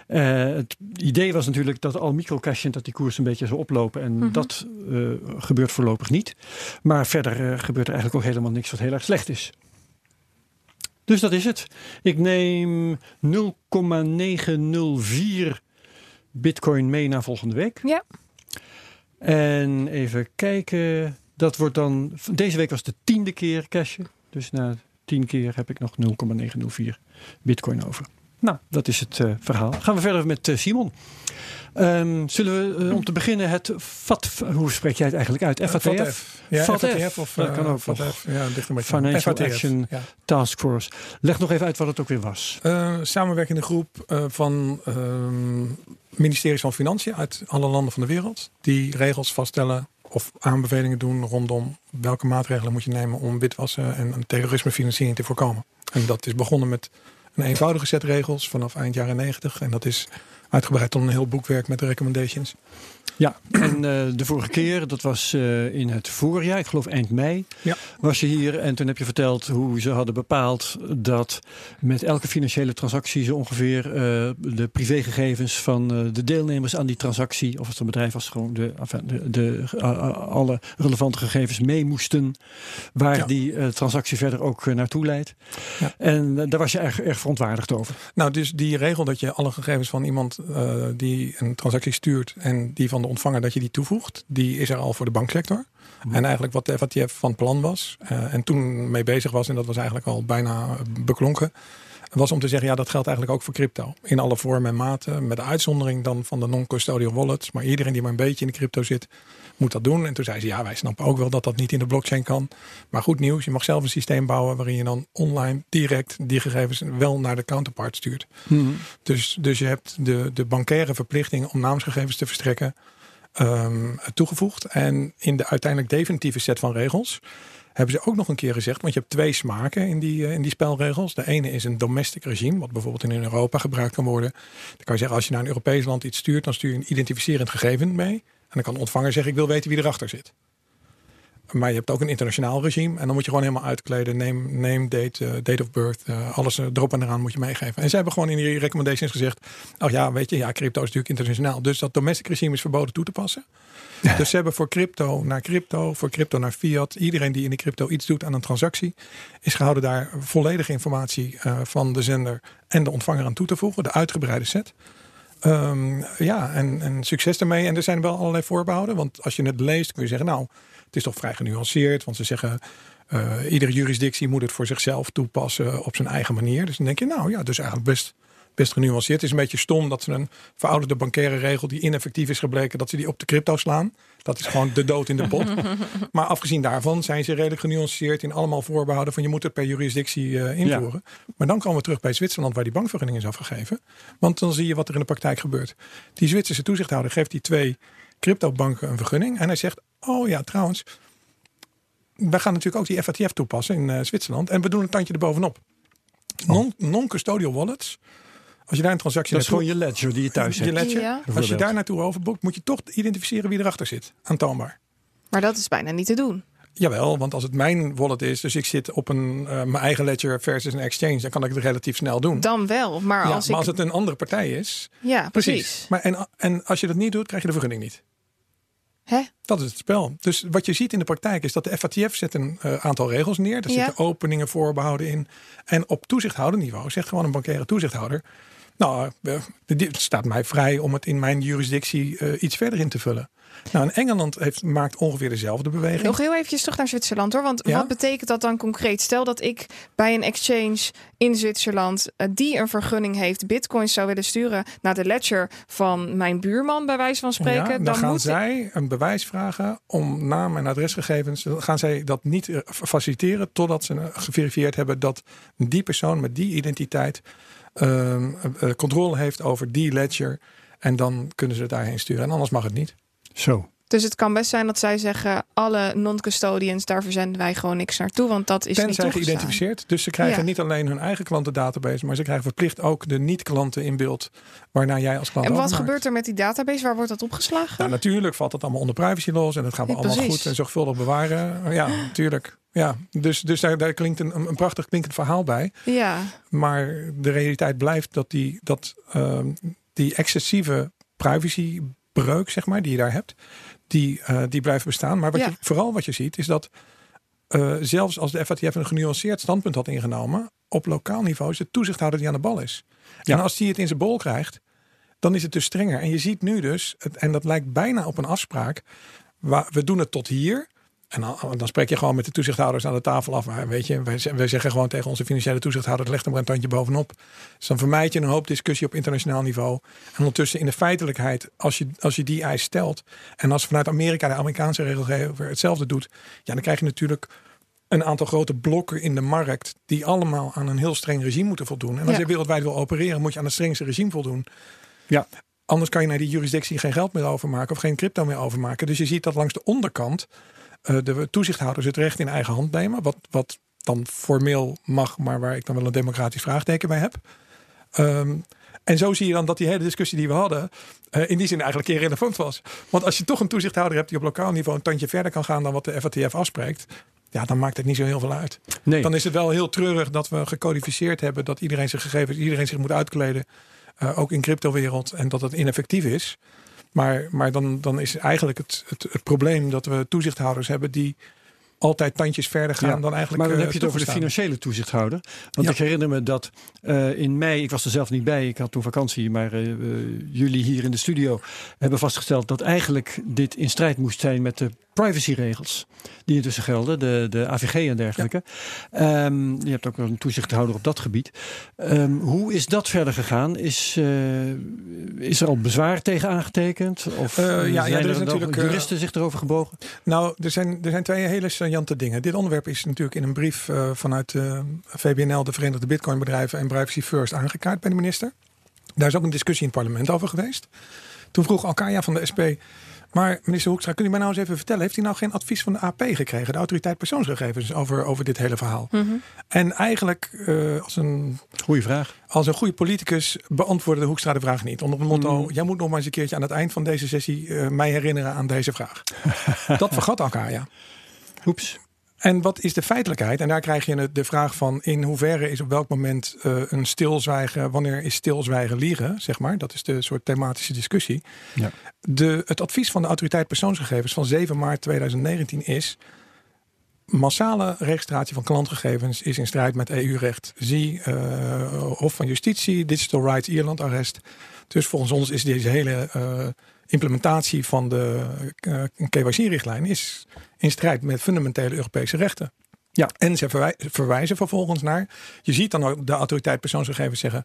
A: Eh, het idee was natuurlijk dat al microcashing dat die koers een beetje zou oplopen. En
B: Mhm.
A: dat eh, gebeurt voorlopig niet. Maar verder eh, gebeurt er eigenlijk ook helemaal niks wat heel erg slecht is. Dus dat is het. Ik neem 0,904 bitcoin mee naar volgende week.
B: Ja.
A: En even kijken. Dat wordt dan. Deze week was de tiende keer cashen. Dus na tien keer heb ik nog 0,904 bitcoin over. Nou, dat is het eh, verhaal. Gaan we verder met eh, Simon. Ehm, zullen we eh, om te beginnen het FAT, hoe spreek jij het eigenlijk uit? FATF?
C: Ja,
A: FATF.
C: Of
A: Dat kan ook nog.
C: FATF. Ja, ligt een.
A: Financial
C: FATF,
A: Action
C: ja.
A: Task Force. Leg nog even uit wat het ook weer was.
C: Samenwerkende groep van ehm, ministeries van Financiën uit alle landen van de wereld. Die regels vaststellen of aanbevelingen doen rondom welke maatregelen moet je nemen om witwassen en terrorismefinanciering te voorkomen. En dat is begonnen met een eenvoudige set regels vanaf eind jaren 90. En dat is uitgebreid tot een heel boekwerk met recommendations.
A: Ja, en uh, de vorige keer, dat was uh, in het voorjaar, ik geloof eind mei,
C: ja.
A: was je hier en toen heb je verteld hoe ze hadden bepaald dat met elke financiële transactie ze ongeveer uh, de privégegevens van de deelnemers aan die transactie, of het een bedrijf was, gewoon de, de, de alle relevante gegevens mee moesten, waar ja. die transactie verder ook naartoe leidt.
C: Ja.
A: En daar was je erg, erg verontwaardigd over.
C: Nou, dus die regel dat je alle gegevens van iemand die een transactie stuurt en die van de ontvanger dat je die toevoegt, die is er al voor de banksector.
A: Mhm.
C: En eigenlijk wat de FATF van plan was uh, en toen mee bezig was, en dat was eigenlijk al bijna beklonken, was om te zeggen, ja, dat geldt eigenlijk ook voor crypto. In alle vormen en maten, met de uitzondering dan van de non-custodial wallets. Maar iedereen die maar een beetje in de crypto zit, moet dat doen. En toen zei ze, ja, wij snappen ook wel dat dat niet in de blockchain kan. Maar goed nieuws, je mag zelf een systeem bouwen waarin je dan online direct die gegevens wel naar de counterpart stuurt.
A: Mm.
C: Dus, dus je hebt de, de bankaire verplichting om namensgegevens te verstrekken um, toegevoegd. En in de uiteindelijk definitieve set van regels hebben ze ook nog een keer gezegd, want je hebt twee smaken in die, uh, in die spelregels. De ene is een domestic regime, wat bijvoorbeeld in Europa gebruikt kan worden. Dan kan je zeggen, als je naar een Europees land iets stuurt, dan stuur je een identificerend gegeven mee. En dan kan de ontvanger zeggen, ik wil weten wie erachter zit. Maar je hebt ook een internationaal regime. En dan moet je gewoon helemaal uitkleden. Name, name date, uh, date of birth. Uh, alles erop en eraan moet je meegeven. En zij hebben gewoon in die recommendations gezegd. Oh ja, weet je, ja, crypto is natuurlijk internationaal. Dus dat domestic regime is verboden toe te passen. Ja. Dus ze hebben voor crypto naar crypto, voor crypto naar fiat. Iedereen die in de crypto iets doet aan een transactie. Is gehouden daar volledige informatie uh, van de zender en de ontvanger aan toe te voegen. De uitgebreide set. Um, ja, en, en succes ermee. En er zijn wel allerlei voorbehouden. Want als je het leest kun je zeggen, nou... Het is toch vrij genuanceerd, want ze zeggen uh, iedere jurisdictie moet het voor zichzelf toepassen op zijn eigen manier. Dus dan denk je, nou ja, dus eigenlijk best, best genuanceerd. Het is een beetje stom dat ze een verouderde bankaire regel die ineffectief is gebleken, dat ze die op de crypto slaan. Dat is gewoon de dood in de pot. maar afgezien daarvan zijn ze redelijk genuanceerd in allemaal voorbehouden van je moet het per jurisdictie uh, invoeren. Ja. Maar dan komen we terug bij Zwitserland waar die bankvergunning is afgegeven. Want dan zie je wat er in de praktijk gebeurt. Die Zwitserse toezichthouder geeft die twee cryptobanken een vergunning. En hij zegt, oh ja, trouwens, wij gaan natuurlijk ook die FATF toepassen in uh, Zwitserland. En we doen een tandje erbovenop. Non-custodial non wallets. Als je daar een transactie
A: Dat is gewoon je ledger die je thuis
C: je
A: hebt.
C: Ledger, ja. Als je daar naartoe overboekt, moet je toch identificeren wie erachter zit. Aantoonbaar.
B: Maar dat is bijna niet te doen.
C: Jawel, want als het mijn wallet is, dus ik zit op een, uh, mijn eigen ledger versus een exchange, dan kan ik het relatief snel doen.
B: Dan wel, maar
C: ja,
B: als,
C: maar
B: ik...
C: als het een andere partij is.
B: Ja, precies. precies.
C: Maar en, en als je dat niet doet, krijg je de vergunning niet.
B: Hè?
C: Dat is het spel. Dus wat je ziet in de praktijk is dat de FATF zet een uh, aantal regels neer. Daar
B: Ja.
C: zitten openingen, voorbehouden in. En op toezichthouderniveau zegt gewoon een bankaire toezichthouder. Nou, uh, het staat mij vrij om het in mijn jurisdictie uh, iets verder in te vullen. Nou, en Engeland heeft, maakt ongeveer dezelfde beweging.
B: Nog heel eventjes terug naar Zwitserland hoor. Want
C: Ja?
B: wat betekent dat dan concreet? Stel dat ik bij een exchange in Zwitserland uh, die een vergunning heeft, bitcoins zou willen sturen naar de ledger van mijn buurman, bij wijze van spreken.
C: Ja, dan,
B: dan
C: gaan
B: moet
C: zij een bewijs vragen om naam en adresgegevens. Dan gaan zij dat niet faciliteren totdat ze geverifieerd hebben dat die persoon met die identiteit uh, controle heeft over die ledger. En dan kunnen ze het daarheen sturen. En anders mag het niet.
A: Zo.
B: Dus het kan best zijn dat zij zeggen: alle non-custodians, daar verzenden wij gewoon niks naartoe, want dat is
C: Tenzij
B: niet
C: geïdentificeerd. Dus ze krijgen
B: Ja.
C: niet alleen hun eigen klantendatabase, maar ze krijgen verplicht ook de niet-klanten in beeld waarnaar jij als klant
B: En wat
C: overmaakt.
B: gebeurt er met die database? Waar wordt dat opgeslagen?
C: Nou, natuurlijk valt dat allemaal onder privacy laws en dat gaan we
B: Ja,
C: allemaal
B: precies.
C: goed en zorgvuldig bewaren. Ja, natuurlijk. Ja, dus, dus daar, daar klinkt een, een prachtig klinkend verhaal bij.
B: ja,
C: Maar de realiteit blijft dat die, dat, ehm, die excessieve privacybreuk, zeg maar, die je daar hebt, die, eh, die blijft bestaan. Maar wat
B: Ja.
C: je, vooral wat je ziet, is dat eh, zelfs als de FATF een genuanceerd standpunt had ingenomen, op lokaal niveau is de toezichthouder die aan de bal is.
A: Ja.
C: En als die het in zijn bol krijgt, dan is het dus strenger. En je ziet nu dus, het- en dat lijkt bijna op een afspraak, waar, we doen het tot hier. En dan, dan spreek je gewoon met de toezichthouders aan de tafel af. Maar weet je, wij, ze- wij zeggen gewoon tegen onze financiële toezichthouder, leg er maar een tandje bovenop. Dus dan vermijd je een hoop discussie op internationaal niveau. En ondertussen in de feitelijkheid, als je, als je die eis stelt. En als vanuit Amerika de Amerikaanse regelgever hetzelfde doet. Ja, dan krijg je natuurlijk een aantal grote blokken in de markt. Die allemaal aan een heel streng regime moeten voldoen. En als
B: Ja.
C: je wereldwijd wil opereren, moet je aan het strengste regime voldoen.
A: Ja.
C: Anders kan je naar die jurisdictie geen geld meer overmaken of geen crypto meer overmaken. Dus je ziet dat langs de onderkant eh, de toezichthouders het recht in eigen hand nemen. Wat, wat dan formeel mag, maar waar ik dan wel een democratisch vraagteken bij heb. Ehm, en zo zie je dan dat die hele discussie die we hadden, uh, in die zin eigenlijk irrelevant was. Want als je toch een toezichthouder hebt die op lokaal niveau een tandje verder kan gaan dan wat de FATF afspreekt, ja, dan maakt het niet zo heel veel uit.
A: Nee.
C: Dan is het wel heel treurig dat we gecodificeerd hebben dat iedereen zijn gegevens, iedereen zich moet uitkleden, uh, ook in cryptowereld, en dat het ineffectief is. Maar, maar dan, dan is eigenlijk het, het, het probleem dat we toezichthouders hebben die altijd tandjes verder gaan dan eigenlijk.
A: Maar dan
C: uh,
A: heb je het over de financiële toezichthouder. Want ja. ik herinner me dat uh, in mei, ik was er zelf niet bij, ik had toen vakantie, maar uh, jullie hier in de studio hebben vastgesteld dat eigenlijk dit in strijd moest zijn met de privacyregels die intussen gelden, de, de AVG en dergelijke. Ja. Um, je hebt ook een toezichthouder op dat gebied. Um, hoe is dat verder gegaan? Is, is er al bezwaar tegen aangetekend? Of
C: ja,
A: zijn
C: ja, er, is
A: er
C: natuurlijk
A: juristen zich erover gebogen?
C: Nou, er zijn, er zijn twee hele dingen. Dit onderwerp is natuurlijk in een brief uh, vanuit uh, VBNL, de Verenigde Bitcoinbedrijven en Privacy First aangekaart bij de minister. Daar is ook een discussie in het parlement over geweest. Toen vroeg Alkaya van de SP. Maar minister Hoekstra, kun je mij nou eens even vertellen, heeft hij nou geen advies van de AP gekregen, de autoriteit persoonsgegevens, over, over dit hele verhaal?
B: Mm -hmm.
C: En eigenlijk uh, als een.
A: Goeie vraag.
C: Als een goede politicus beantwoordde Hoekstra de vraag niet. Onder het motto: mm. jij moet nog maar eens een keertje aan het eind van deze sessie uh, mij herinneren aan deze vraag. Dat vergat Alkaya.
A: Oeps.
C: En wat is de feitelijkheid? En daar krijg je de vraag van in hoeverre is op welk moment uh, een stilzwijgen, wanneer is stilzwijgen liegen, zeg maar. Dat is de soort thematische discussie.
A: Ja.
C: De, het advies van de autoriteit persoonsgegevens van 7 maart 2019 is massale registratie van klantgegevens is in strijd met EU-recht. Zie uh, Hof van Justitie, Digital Rights Ierland arrest. Dus volgens ons is deze hele uh, implementatie van de uh, KYC-richtlijn is in strijd met fundamentele Europese rechten.
A: Ja.
C: En ze verwij verwijzen vervolgens naar. Je ziet dan ook de autoriteit persoonsgegevens zeggen.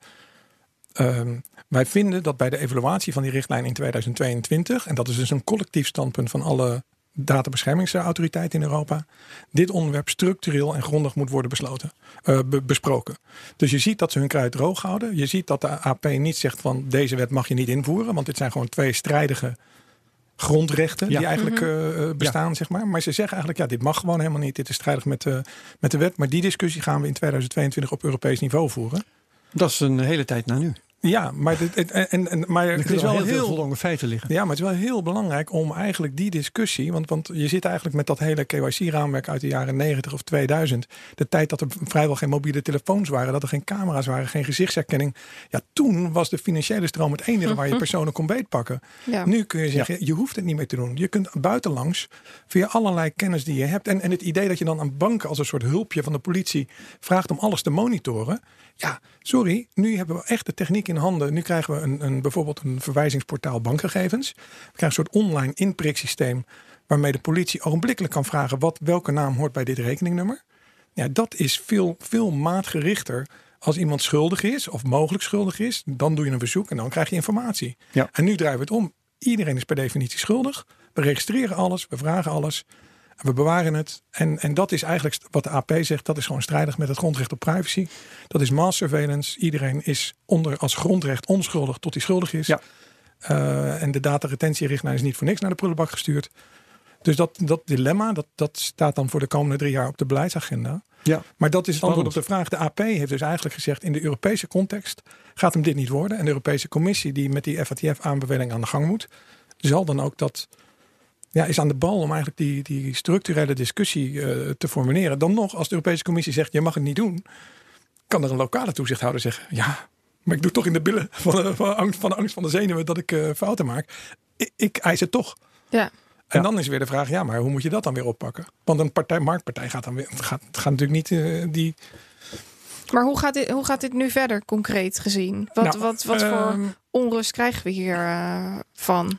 C: Um, wij vinden dat bij de evaluatie van die richtlijn in 2022, en dat is dus een collectief standpunt van alle databeschermingsautoriteiten in Europa, dit onderwerp structureel en grondig moet worden besloten, uh, be besproken. Dus je ziet dat ze hun kruid droog houden. Je ziet dat de AP niet zegt van deze wet mag je niet invoeren, want dit zijn gewoon twee strijdige grondrechten
A: Ja.
C: die eigenlijk
B: Mhm.
C: uh, bestaan, zeg maar. Maar ze zeggen eigenlijk, ja, dit mag gewoon helemaal niet. Dit is strijdig met de, met de wet. Maar die discussie gaan we in 2022 op Europees niveau voeren.
A: Dat is een hele tijd na nu.
C: Ja, maar, dit, het- en, en, maar
A: Er
C: het is wel
A: heel veel
C: heel,
A: voldongen feiten liggen.
C: ja, maar het is wel heel belangrijk om eigenlijk die discussie. Want, want je zit eigenlijk met dat hele KYC-raamwerk uit de jaren 90 of 2000. De tijd dat er vrijwel geen mobiele telefoons waren, dat er geen camera's waren, geen gezichtsherkenning. Ja, toen was de financiële stroom het enige waar je personen kon beetpakken.
B: Ja.
C: Nu kun je zeggen, je hoeft het niet meer te doen. Je kunt buitenlangs via allerlei kennis die je hebt. En, en het idee dat je dan aan banken als een soort hulpje van de politie vraagt om alles te monitoren. Ja, sorry, nu hebben we echt de techniek in handen. Nu krijgen we een, een, bijvoorbeeld een verwijzingsportaal bankgegevens. We krijgen een soort online inpriksysteem waarmee de politie ogenblikkelijk kan vragen wat, welke naam hoort bij dit rekeningnummer. Ja, dat is veel, veel maatgerichter. Als iemand schuldig is of mogelijk schuldig is, dan doe je een verzoek en dan krijg je informatie.
A: Ja.
C: En nu draaien we het om. Iedereen is per definitie schuldig. We registreren alles, we vragen alles. En we bewaren het. En, en dat is eigenlijk wat de AP zegt. Dat is gewoon strijdig met het grondrecht op privacy. Dat is mass surveillance. Iedereen is onder als grondrecht onschuldig tot hij schuldig is.
A: Ja.
C: Uh, en de dataretentierichtlijn is niet voor niks naar de prullenbak gestuurd. Dus dat, dat dilemma, dat, dat staat dan voor de komende drie jaar op de beleidsagenda.
A: Ja.
C: Maar dat is het antwoord op de vraag. De AP heeft dus eigenlijk gezegd in de Europese context gaat hem dit niet worden. En de Europese Commissie die met die FATF-aanbeveling aan de gang moet, zal dan ook dat ja, is aan de bal om eigenlijk die, die structurele discussie uh, te formuleren. Dan nog, als de Europese Commissie zegt je mag het niet doen, kan er een lokale toezichthouder zeggen ja, maar ik doe toch in de billen van de, van de, angst, van de angst van de zenuwen dat ik uh, fouten maak. Ik, ik eis het toch.
B: Ja.
C: En
A: Ja.
C: dan is weer de vraag, ja, maar hoe moet je dat dan weer oppakken? Want een partij, marktpartij gaat dan weer, gaat, gaat natuurlijk niet uh, die.
B: Maar hoe gaat, dit, hoe gaat dit nu verder, concreet gezien? Wat,
C: Nou,
B: wat, wat voor
C: ehm,
B: onrust krijgen we hier uh, van?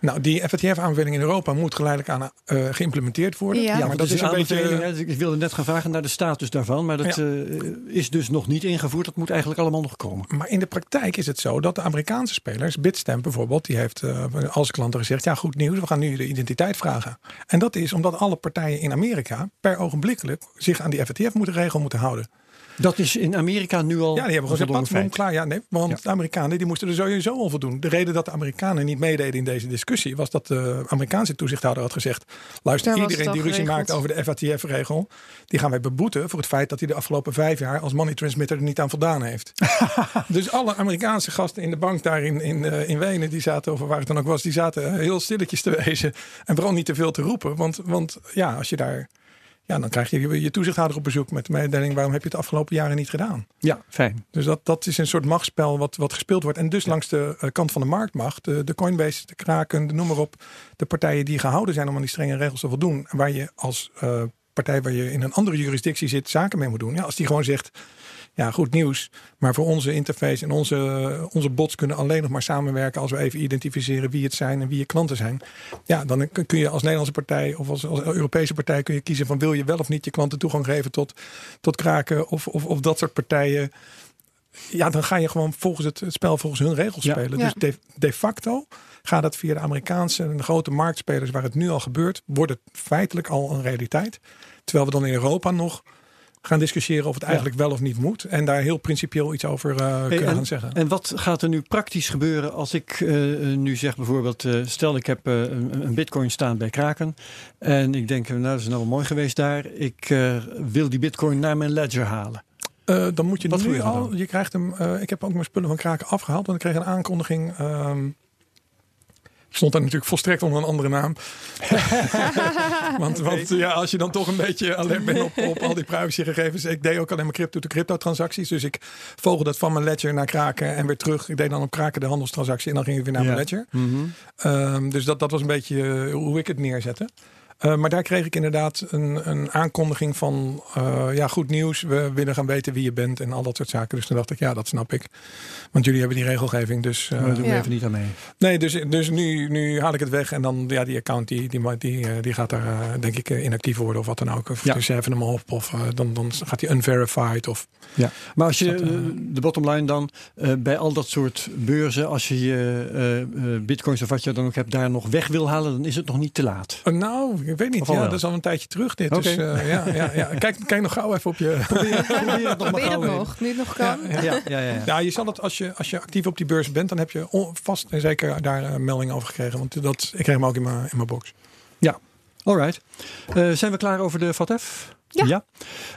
C: Nou, die FATF-aanbeveling in Europa moet geleidelijk aan uh, geïmplementeerd worden.
B: Ja.
A: Ja,
C: maar
A: dat is een
C: beetje.
A: Ik wilde net gaan vragen naar de status daarvan, maar dat
C: Ja.
A: uh, is dus nog niet ingevoerd. Dat moet eigenlijk allemaal nog komen.
C: Maar in de praktijk is het zo dat de Amerikaanse spelers, Bitstamp bijvoorbeeld, die heeft uh, als klanten gezegd: ja, goed nieuws, we gaan nu de identiteit vragen. En dat is omdat alle partijen in Amerika per ogenblikkelijk zich aan die FATF moeten regel moeten houden.
A: Dat is in Amerika nu al
C: Ja, die hebben gewoon zijn klaar. Ja, nee, want
A: Ja.
C: de Amerikanen die moesten er sowieso al voldoen. De reden dat de Amerikanen niet meededen in deze discussie was dat de Amerikaanse toezichthouder had gezegd: luister, iedereen die ruzie maakt over de FATF-regel, die gaan wij beboeten voor het feit dat hij de afgelopen vijf jaar als money transmitter er niet aan voldaan heeft. dus alle Amerikaanse gasten in de bank daar in, in, eh, in Wenen, die zaten, of waar het dan ook was, die zaten heel stilletjes te wezen en vooral niet te veel te roepen. Want, want ja, als je daar. Ja, dan krijg je je- toezichthouder op bezoek met de mededeling: waarom heb je het de afgelopen jaren niet gedaan?
A: Ja, fijn.
C: Dus dat, dat is een soort machtsspel wat, wat gespeeld wordt. En dus langs de eh, kant van de marktmacht, de, de Coinbase, de Kraken, de noem maar op. De partijen die gehouden zijn om aan die strenge regels te voldoen. En waar je als eh, partij waar je in een andere jurisdictie zit zaken mee moet doen. Ja, als die gewoon zegt, ja goed nieuws. Maar voor onze interface en onze, onze bots kunnen alleen nog maar samenwerken als we even identificeren wie het zijn en wie je klanten zijn. Ja, dan kun je als Nederlandse partij of als, als Europese partij kun je kiezen van wil je wel of niet je klanten toegang geven tot, tot kraken of, of, of dat soort partijen. Ja, dan ga je gewoon volgens het, het spel volgens hun regels
A: Ja.
C: spelen. Dus de, de facto gaat het via de Amerikaanse en de grote marktspelers waar het nu al gebeurt, wordt het feitelijk al een realiteit. Terwijl we dan in Europa nog gaan discussiëren of het eigenlijk wel of niet moet. En daar heel principieel iets over eh, kunnen
A: en-
C: gaan zeggen.
A: En wat gaat er nu praktisch gebeuren als ik eh, nu zeg bijvoorbeeld, eh, stel ik heb eh, een, een bitcoin staan bij Kraken en ik denk, nou dat is nou wel mooi geweest daar, ik eh, wil die bitcoin naar mijn ledger halen.
C: Eh, dan moet je
A: Wat doe
C: nu
A: je
C: al.
A: dan?
C: Je krijgt hem. eh, ik heb ook mijn spullen van Kraken afgehaald. Want ik kreeg een aankondiging. ehm stond daar natuurlijk volstrekt onder een andere naam. want want ja, als je dan toch een beetje alert bent op, op al die privacygegevens. Ik deed ook alleen maar crypto-to-crypto transacties. Dus ik vogelde dat van mijn ledger naar Kraken en weer terug. Ik deed dan op Kraken de handelstransactie en dan ging ik weer naar
A: Ja.
C: mijn ledger. Ehm, dus dat, dat was een beetje eh, hoe ik het neerzette. Eh, maar daar kreeg ik inderdaad een, een aankondiging van eh, ja, goed nieuws. We willen gaan weten wie je bent en al dat soort zaken. Dus toen dacht ik, ja, dat snap ik. Want jullie hebben die regelgeving. Dus, eh,
A: Maar daar doen we
B: Ja.
A: even niet aan mee.
C: nee, dus, dus nu, nu haal ik het weg. En dan ja, die account die, die, die, die gaat daar eh, denk ik inactief worden of wat dan ook. Of
A: Ja.
C: dus ze heffen hem op. Of dan, dan gaat hij unverified. Of,
A: Ja. Maar als je
C: Dat,
A: de bottom line dan eh, bij al dat soort beurzen, als je je eh, eh, bitcoins of wat je dan ook hebt daar nog weg wil halen, dan is het nog niet te laat.
C: Nou, ik weet niet. Ja,
A: wel?
C: dat is al een tijdje terug dit. Dus eh, ja, ja, ja. Kijk, kijk nog gauw even op je...
A: Probeer, probeer het nog
B: Probeer het
A: even.
B: nog, nu het nog kan.
C: Ja,
A: Ja, ja, ja, ja.
C: Ja, je zal het als je, als je actief op die beurs bent, dan heb je on- vast en zeker daar een melding over gekregen. Want dat, ik kreeg hem ook in mijn, in mijn box.
A: Alright. Eh, zijn we klaar over de FATF?
B: Ja.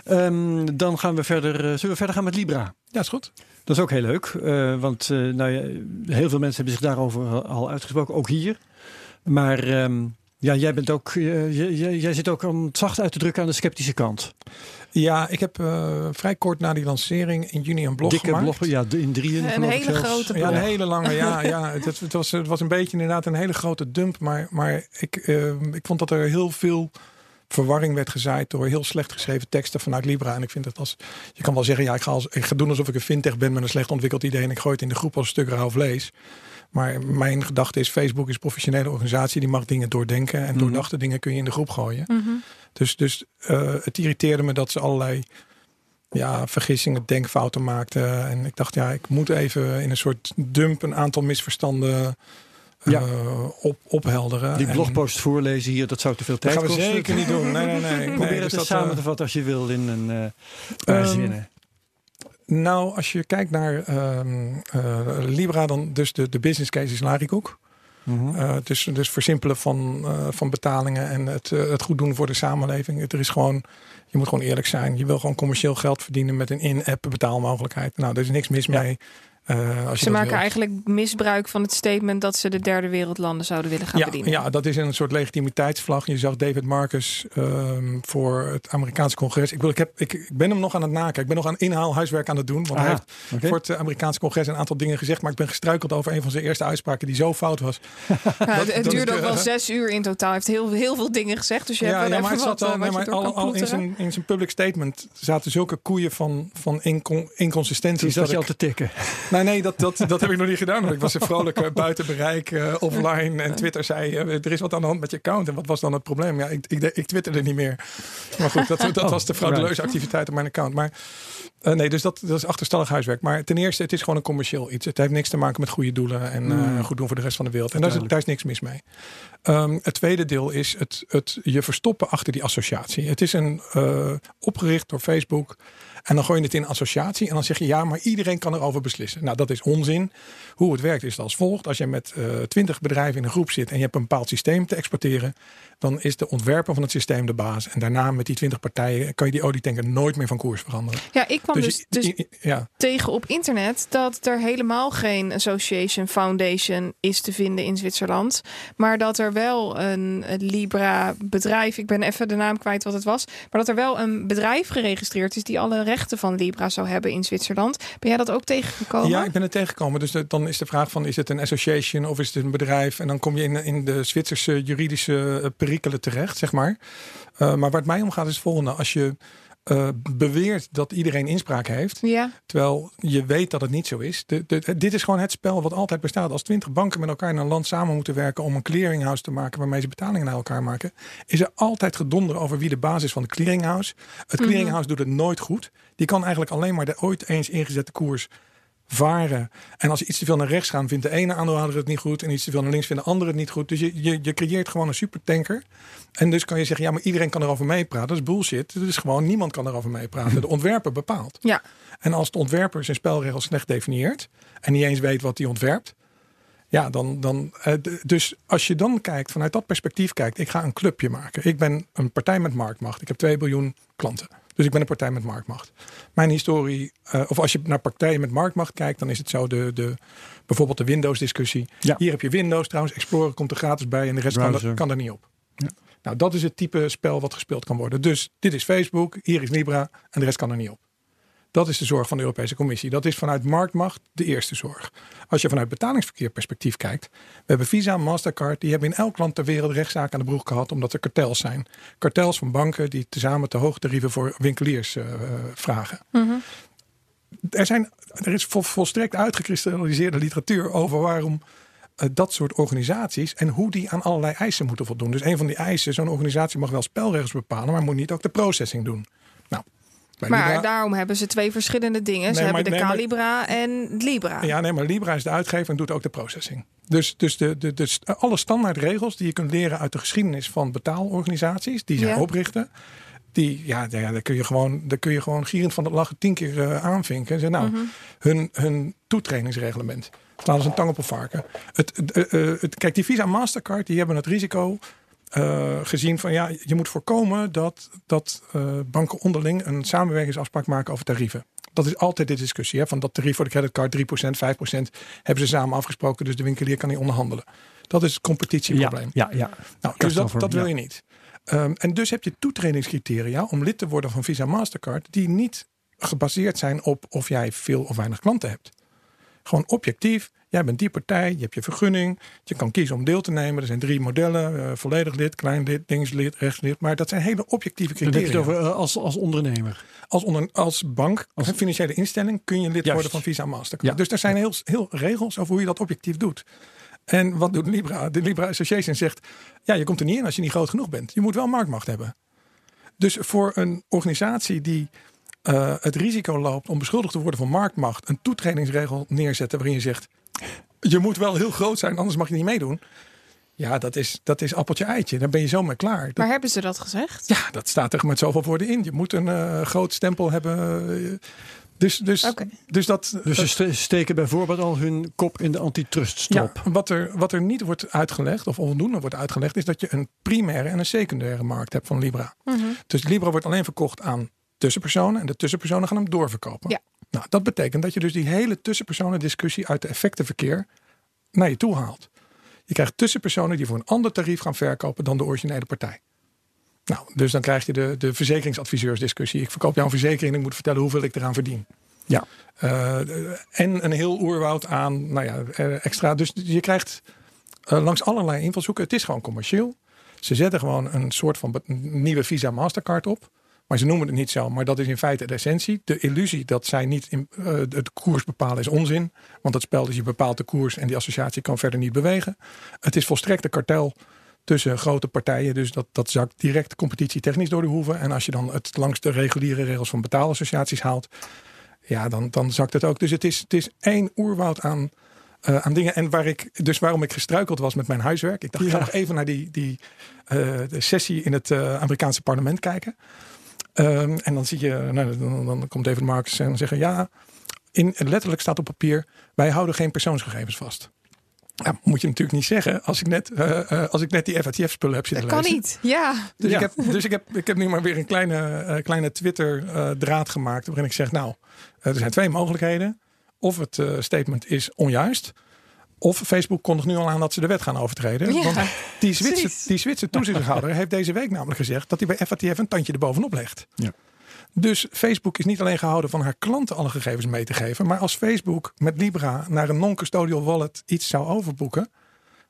A: Ehm, dan gaan we verder. eh, zullen we verder gaan met Libra?
C: Ja, is goed.
A: Dat is ook heel leuk. eh, want eh, nou ja, heel veel mensen hebben zich daarover al uitgesproken, ook hier. Maar ehm, ja, jij bent ook. eh, jij- jij- zit ook om het zacht uit te drukken aan de sceptische kant.
C: Ja, ik heb eh, vrij kort na die lancering in juni een blog
A: Dikke
C: gemaakt.
A: blog, ja, in drieën.
B: Een hele
A: zelfs.
B: grote
C: Ja, een
B: blog.
C: hele lange. Ja, ja het, het, was, het was een beetje inderdaad een hele grote dump. Maar, maar ik, eh, ik vond dat er heel veel verwarring werd gezaaid door heel slecht geschreven teksten vanuit Libra. En ik vind het als. Je kan wel zeggen, ja, ik ga, als, ik ga doen alsof ik een fintech ben met een slecht ontwikkeld idee. En ik gooi het in de groep als een stuk rauw vlees. Maar mijn gedachte is: Facebook is een professionele organisatie. Die mag dingen doordenken. En
A: Mhm.
C: doordachte dingen kun je in de groep gooien.
B: Mhm.
C: Dus, dus eh, het irriteerde me dat ze allerlei ja, vergissingen, denkfouten maakten. En ik dacht, ja, ik moet even in een soort dump een aantal misverstanden
A: Ja.
C: eh, op, ophelderen.
A: Die
C: En
A: blogpost voorlezen hier, dat zou te veel
C: Dat
A: tijd
C: gaan we
A: kosten.
C: zeker niet doen. Nee, nee, nee.
A: Probeer
C: nee
A: het
C: dus dat,
A: samen
C: eh,
A: te vatten als je wil in een eh paar
C: Ehm,
A: zinnen.
C: Nou, als je kijkt naar ehm, eh, Libra, dan dus de, de business case is Larikoek.
A: Mhm.
C: Eh, dus, dus versimpelen van, eh, van betalingen en het, het goed doen voor de samenleving. Er is gewoon, je moet gewoon eerlijk zijn. Je wil gewoon commercieel geld verdienen met een in-app betaalmogelijkheid. Nou, er is niks mis
A: Ja.
C: mee. Eh, als
B: Ze
C: dat
B: maken eigenlijk misbruik van het statement dat ze de derde wereldlanden zouden willen gaan
C: ja,
B: bedienen.
C: ja, dat is een soort legitimiteitsvlag. Je zag David Marcus ehm, voor het Amerikaanse congres. Ik, wil, ik, heb, ik, ik ben hem nog aan het nakijken. Ik ben nog aan inhaalhuiswerk aan het doen. Want hij
A: Aha,
C: heeft voor het eh, Amerikaanse congres een aantal dingen gezegd. Maar ik ben gestruikeld over een van zijn eerste uitspraken die zo fout was.
B: Ja, het het
C: dat
B: duurde ook wel
C: eh,
B: zes uur in totaal. Hij heeft heel, heel veel dingen gezegd. Dus je hebt wel
C: maar
B: even
C: het
B: wat,
C: al,
B: eh,
C: nee, maar in, zijn, in zijn public statement zaten zulke koeien van, van incon, inconsistenties.
A: zat
C: Dat
A: je al te tikken.
C: nee, nee, dat, dat, dat heb ik nog niet gedaan. Want ik was vrolijk eh, buiten bereik, eh, offline. En Twitter zei, eh, er is wat aan de hand met je account. En wat was dan het probleem? Ja, ik, ik, ik twitterde niet meer. Maar goed, dat, dat
A: Oh,
C: was de frauduleuze
A: right.
C: activiteit op mijn account. Maar Uh, nee, dus dat, dat is achterstallig huiswerk. Maar ten eerste, het is gewoon een commercieel iets. Het heeft niks te maken met goede doelen en mm. uh, goed doen voor de rest van de wereld. En daar is, daar is niks mis mee. Um, het tweede deel is het, het je verstoppen achter die associatie. Het is een uh, opgericht door Facebook. En dan gooi je het in associatie en dan zeg je ja, maar iedereen kan erover beslissen. Nou, dat is onzin. Hoe het werkt is als volgt. Als je met twintig bedrijven in een groep zit en je hebt een bepaald systeem te exporteren, dan is de ontwerper van het systeem de baas. En daarna met die twintig partijen kan je die olietanker nooit meer van koers veranderen.
B: Ja, ik kwam dus, dus, dus ja. tegen op internet dat er helemaal geen association foundation is te vinden in Zwitserland. Maar dat er wel een, Libra bedrijf, ik ben even de naam kwijt wat het was. Maar dat er wel een bedrijf geregistreerd is die alle rechten van Libra zou hebben in Zwitserland. Ben jij dat ook tegengekomen?
C: Ja, ik ben het tegengekomen. Dus dan is de vraag van is het een association of is het een bedrijf? En dan kom je in, in de Zwitserse juridische uh, perikelen terecht, zeg maar. Uh, maar waar het mij om gaat is het volgende. Als je uh, beweert dat iedereen inspraak heeft.
B: Ja.
C: Terwijl je weet dat het niet zo is. De, de, dit is gewoon het spel wat altijd bestaat. Als twintig banken met elkaar in een land samen moeten werken om een clearinghouse te maken waarmee ze betalingen naar elkaar maken, is er altijd gedonder over wie de basis van de clearinghouse. Het mhm. clearinghouse doet het nooit goed. Die kan eigenlijk alleen maar de ooit eens ingezette koers varen. En als iets te veel naar rechts gaan, vindt de ene aandeelhouder het niet goed. En iets te veel naar links vindt de andere het niet goed. Dus je, je, je creëert gewoon een supertanker. En dus kan je zeggen, ja, maar iedereen kan erover meepraten. Dat is bullshit. Dat is gewoon, niemand kan erover meepraten. De ontwerper bepaalt.
B: Ja.
C: En als de ontwerper zijn spelregels slecht definieert. En niet eens weet wat hij ontwerpt. Ja, dan, dan, eh, dus als je dan kijkt, vanuit dat perspectief kijkt, ik ga een clubje maken. Ik ben een partij met marktmacht. Ik heb 2 biljoen klanten. Dus ik ben een partij met marktmacht. Mijn historie, uh, of als je naar partijen met marktmacht kijkt, dan is het zo de, de bijvoorbeeld de Windows discussie. Ja. Hier heb je Windows trouwens, Explorer komt er gratis bij en de rest kan er, kan er, niet op. Ja. Nou, dat is het type spel wat gespeeld kan worden. Dus dit is Facebook, hier is Libra en de rest kan er niet op. Dat is de zorg van de Europese Commissie. Dat is vanuit marktmacht de eerste zorg. Als je vanuit betalingsverkeer perspectief kijkt. We hebben Visa, Mastercard. Die hebben in elk land ter wereld rechtszaken aan de broek gehad. Omdat er kartels zijn. Kartels van banken die tezamen te hoge tarieven voor winkeliers uh, vragen. Mm er, zijn, er is volstrekt uitgekristalliseerde literatuur over waarom uh, dat soort organisaties en hoe die aan allerlei eisen moeten voldoen. Dus een van die eisen, zo'n organisatie mag wel spelregels bepalen, maar moet niet ook de processing doen.
B: Maar daarom hebben ze twee verschillende dingen. ze hebben de Calibra en Libra.
C: Ja, nee, maar Libra is de uitgever en doet ook de processing. Dus, dus, de, de, de, alle standaardregels die je kunt leren uit de geschiedenis van betaalorganisaties, die zij oprichten. Die, ja, ja, daar kun je gewoon, daar kun je gewoon gierend van het lachen tien keer uh, aanvinken. En zeggen, nou, mhm. hun, hun toetredingsreglement. Staan als een tang op een varken. Het, uh, het, kijk, die Visa Mastercard, die hebben het risico uh, gezien van ja, je moet voorkomen dat, dat uh, banken onderling een samenwerkingsafspraak maken over tarieven. Dat is altijd de discussie. Hè? Van dat tarief voor de creditcard 3%, 5% hebben ze samen afgesproken. Dus de winkelier kan niet onderhandelen. Dat is het competitieprobleem.
A: Ja, ja, ja.
C: Nou, dus dat, dat wil je niet. Um, en dus heb je toetredingscriteria om lid te worden van Visa Mastercard. Die niet gebaseerd zijn op of jij veel of weinig klanten hebt. Gewoon objectief. Jij bent die partij, je hebt je vergunning. Je kan kiezen om deel te nemen. Er zijn drie modellen. Uh, volledig lid, klein lid, linkslid, rechtslid. Maar dat zijn hele objectieve criteria.
A: Over, uh, als, als ondernemer?
C: Als, onder, als bank, als financiële instelling kun je lid worden van Visa Mastercard. Ja. Dus er zijn heel, heel regels over hoe je dat objectief doet. En wat doet Libra? De Libra Association zegt, ja, je komt er niet in als je niet groot genoeg bent. Je moet wel marktmacht hebben. Dus voor een organisatie die uh, het risico loopt om beschuldigd te worden van marktmacht, een toetredingsregel neerzetten waarin je zegt: je moet wel heel groot zijn, anders mag je niet meedoen. Ja, dat is, dat is appeltje eitje. Dan ben je zo mee klaar.
B: Maar hebben ze dat gezegd?
C: Ja, dat staat er met zoveel woorden in. Je moet een uh, groot stempel hebben. Dus, dus, okay. dus, dat,
A: dus ze steken bijvoorbeeld al hun kop in de antitruststop.
C: Ja, wat, er, wat er niet wordt uitgelegd, of onvoldoende wordt uitgelegd, is dat je een primaire en een secundaire markt hebt van Libra. Mm -hmm. Dus Libra wordt alleen verkocht aan tussenpersonen en de tussenpersonen gaan hem doorverkopen.
B: Ja.
C: Nou, dat betekent dat je dus die hele tussenpersonen discussie uit de effectenverkeer naar je toe haalt. Je krijgt tussenpersonen die voor een ander tarief gaan verkopen dan de originele partij. Nou, dus dan krijg je de, de verzekeringsadviseursdiscussie. Ik verkoop jou een verzekering en ik moet vertellen hoeveel ik eraan verdien.
A: Ja.
C: Uh, en een heel oerwoud aan nou ja, extra. Dus je krijgt uh, langs allerlei invalshoeken. Het is gewoon commercieel. Ze zetten gewoon een soort van nieuwe Visa Mastercard op. Maar ze noemen het niet zo. Maar dat is in feite de essentie. De illusie dat zij niet in, uh, het koers bepalen is onzin. Want het spel is je bepaalt de koers en die associatie kan verder niet bewegen. Het is volstrekt een kartel tussen grote partijen. Dus dat, dat zakt direct competitie technisch door de hoeven. En als je dan het langs de reguliere regels van betaalassociaties haalt. ja, dan, dan zakt het ook. Dus het is, het is één oerwoud aan, uh, aan dingen. En waar ik, dus waarom ik gestruikeld was met mijn huiswerk. Ik dacht, ik ga nog even naar die, die uh, de sessie in het uh, Amerikaanse parlement kijken. Um, en dan zie je, nou, dan, dan komt David Marcus en zeggen: ja, in, letterlijk staat op papier: wij houden geen persoonsgegevens vast. Ja, moet je natuurlijk niet zeggen als ik net, uh, uh, als ik net die FATF-spullen heb zitten
B: dat
C: lezen.
B: kan niet, ja.
C: Dus,
A: Ja.
C: Ik, heb, dus ik, heb, ik heb nu maar weer een kleine, uh, kleine Twitter-draad gemaakt. Waarin ik zeg, nou, er zijn twee mogelijkheden. Of het uh, statement is onjuist. Of Facebook kondigt nu al aan dat ze de wet gaan overtreden.
B: Ja,
C: Want die Zwitser, die Zwitser toezichthouder heeft deze week namelijk gezegd dat hij bij FATF een tandje erbovenop legt.
A: Ja.
C: Dus Facebook is niet alleen gehouden van haar klanten alle gegevens mee te geven. Maar als Facebook met Libra naar een non-custodial wallet iets zou overboeken.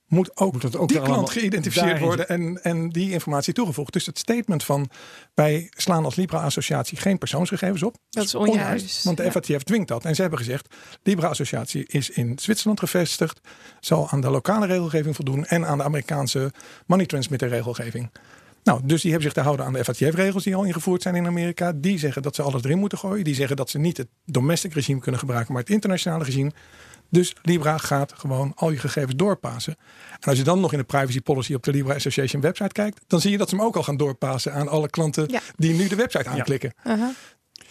C: Moet ook,
A: Moet dat ook
C: die klant
A: allemaal
C: geïdentificeerd
A: daarin
C: worden en, en die informatie toegevoegd. Dus het statement van wij slaan als Libra-associatie geen persoonsgegevens op.
B: Dat is onjuist.
C: want de
B: Ja.
C: FATF dwingt dat. En ze hebben gezegd, Libra-associatie is in Zwitserland gevestigd. Zal aan de lokale regelgeving voldoen en aan de Amerikaanse money transmitter regelgeving. Nou, dus die hebben zich te houden aan de FATF-regels die al ingevoerd zijn in Amerika. Die zeggen dat ze alles erin moeten gooien. Die zeggen dat ze niet het domestic regime kunnen gebruiken, maar het internationale regime. Dus Libra gaat gewoon al je gegevens doorpassen. En als je dan nog in de privacy policy op de Libra Association website kijkt, dan zie je dat ze hem ook al gaan doorpassen aan alle klanten
B: Ja.
C: die nu de website aanklikken.
B: Uh-huh.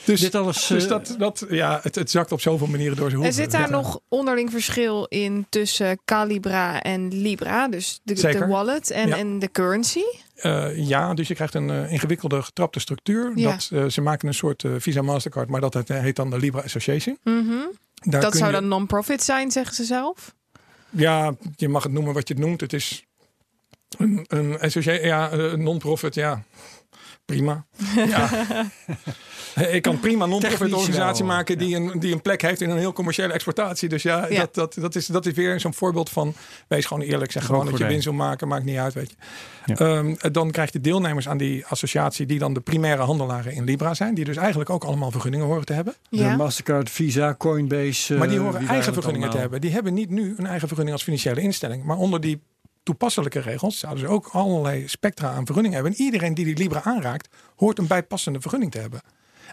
C: Dus,
A: Dit alles,
C: dus
A: eh,
C: dat, dat, ja, het, het zakt op zoveel manieren door zijn
B: Er
C: hoeven.
B: zit daar
C: Ja.
B: nog onderling verschil in tussen Calibra en Libra, dus de, wallet en,
C: Ja.
B: en de currency.
C: Eh, ja, dus je krijgt een eh, ingewikkelde getrapte structuur.
B: Ja.
C: Dat, eh, ze maken een soort Visa Mastercard, maar dat heet dan de Libra Association.
B: Mhm.
C: Daar
B: Dat zou
C: je-
B: dan non-profit zijn, zeggen ze zelf.
C: Ja, je mag het noemen wat je het noemt. Het is een, een ja, een non-profit, ja. Prima. Ja. Ik kan prima non-profit organisatie
A: wel,
C: maken die, een, die een plek heeft in een heel commerciële exploitatie. Dus ja,
B: Ja.
C: Dat, dat, dat, is, dat is weer zo'n voorbeeld van wees gewoon eerlijk. Zeg gewoon dat je winst wil maken, maakt niet uit, weet je.
A: Ja.
C: Ehm, dan krijg je deelnemers aan die associatie die dan de primaire handelaren in Libra zijn. Die dus eigenlijk ook allemaal vergunningen horen te hebben.
A: De
B: Ja.
A: Mastercard, Visa, Coinbase.
C: Maar die
A: eh,
C: horen eigen vergunningen te hebben. Die hebben niet nu een eigen vergunning als financiële instelling. Maar onder die toepasselijke regels zouden ze ook allerlei spectra aan vergunningen hebben. En iedereen die die Libra aanraakt, hoort een bijpassende vergunning te hebben.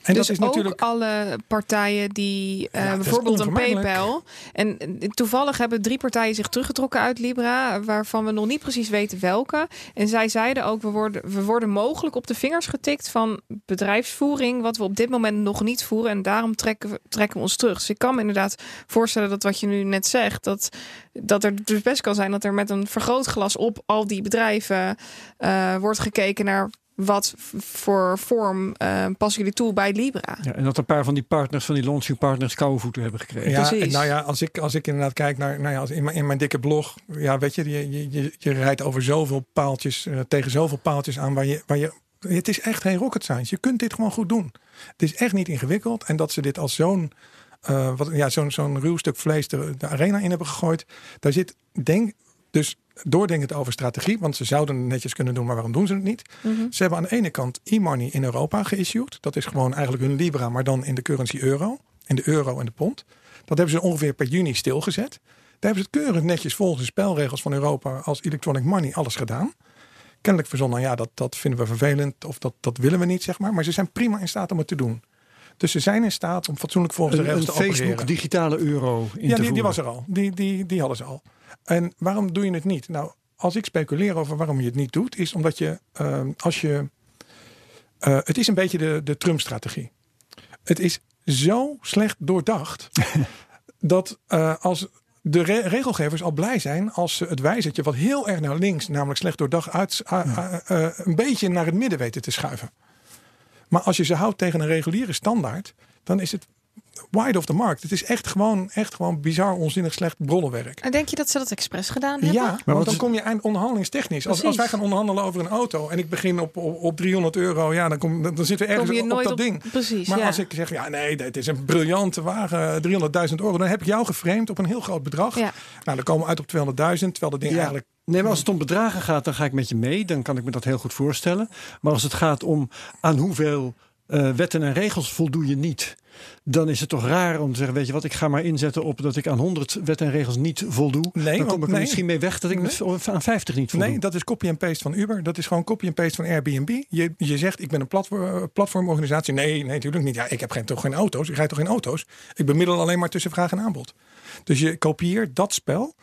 C: En
B: dus
C: dat is natuurlijk.
B: ook alle partijen die eh,
C: Ja,
B: bijvoorbeeld een. PayPal. En eh, toevallig hebben drie partijen zich teruggetrokken uit Libra, waarvan we nog niet precies weten welke. En zij zeiden ook: we worden, we worden mogelijk op de vingers getikt van bedrijfsvoering, wat we op dit moment nog niet voeren. En daarom trekken we, trekken we ons terug. Dus ik kan me inderdaad voorstellen dat wat je nu net zegt, dat, dat er dus best kan zijn dat er met een vergrootglas op al die bedrijven eh, wordt gekeken naar. Wat voor vorm eh, passen jullie toe bij Libra?
A: Ja, en dat een paar van die partners, van die launching partners, koude voeten hebben gekregen.
C: Ja,
B: precies.
C: en nou ja, als ik, als ik inderdaad kijk naar, nou ja, als in, mijn, in mijn dikke blog, ja, weet je, je, je, je, je rijdt over zoveel paaltjes, eh, tegen zoveel paaltjes aan waar je, waar je, het is echt geen rocket science. Je kunt dit gewoon goed doen. Het is echt niet ingewikkeld en dat ze dit als zo'n, eh, wat, ja, zo'n, zo'n ruw stuk vlees de, de arena in hebben gegooid, daar zit, denk, dus doordenkend over strategie, want ze zouden het netjes kunnen doen, maar waarom doen ze het niet?
B: Mhm.
C: Ze hebben aan de ene kant e-money in Europa geissued. Dat is gewoon eigenlijk hun Libra, maar dan in de currency euro. In de euro en de pond. Dat hebben ze ongeveer per juni stilgezet. Daar hebben ze het keurig netjes volgens de spelregels van Europa als electronic money alles gedaan. Kennelijk verzonnen, ja, dat, dat vinden we vervelend of dat, dat willen we niet, zeg maar. Maar ze zijn prima in staat om het te doen. Dus ze zijn in staat om fatsoenlijk volgens de
A: Een, een
C: regels te
A: Facebook
C: opereren.
A: digitale euro in
C: Ja,
A: te
C: die, die was er al. Die, die, die hadden ze al. En waarom doe je het niet? Nou, als ik speculeer over waarom je het niet doet, is omdat je, eh, als je, eh, het is een beetje de, de Trump-strategie. Het is zo slecht doordacht dat eh, als de re- regelgevers al blij zijn als ze het wijzertje wat heel erg naar links, namelijk slecht doordacht, uit, eh, een beetje naar het midden weten te schuiven. Maar als je ze houdt tegen een reguliere standaard, dan is het wide of the markt. Het is echt gewoon, echt gewoon bizar, onzinnig slecht brollenwerk.
B: En denk je dat ze dat expres gedaan hebben?
C: Ja,
A: wat
C: want dan
A: is-
C: kom je eind onderhandelingstechnisch. Als, wij gaan onderhandelen over een auto en ik begin op, op, op 300 euro, ja, dan, kom, dan, dan zitten we
B: Kom
C: ergens op dat
B: op
C: ding.
B: Precies.
C: Maar
B: ja.
C: als ik zeg, ja nee, dit is een briljante wagen, 300.000 euro, dan heb ik jou geframed op een heel groot bedrag.
B: Ja.
C: Nou, dan komen we uit op 200.000, terwijl dat ding
A: Ja.
C: eigenlijk...
A: Nee, maar als het om bedragen gaat, dan ga ik met je mee. Dan kan ik me dat heel goed voorstellen. Maar als het gaat om aan hoeveel eh, wetten en regels voldoe je niet. Dan is het toch raar om te zeggen: Weet je wat, ik ga maar inzetten op dat ik aan 100 wetten en regels niet voldoe.
C: Nee,
A: dan kom ik
C: nee.
A: misschien mee weg dat ik met, aan 50 niet voldoe.
C: Nee, dat is copy en paste van Uber. Dat is gewoon copy en paste van Airbnb. Je, je zegt, ik ben een platform, platformorganisatie. Nee, nee, natuurlijk niet. Ja, ik heb geen, toch geen auto's. Ik rijd toch geen auto's. Ik bemiddel alleen maar tussen vraag en aanbod. Dus je kopieert dat spel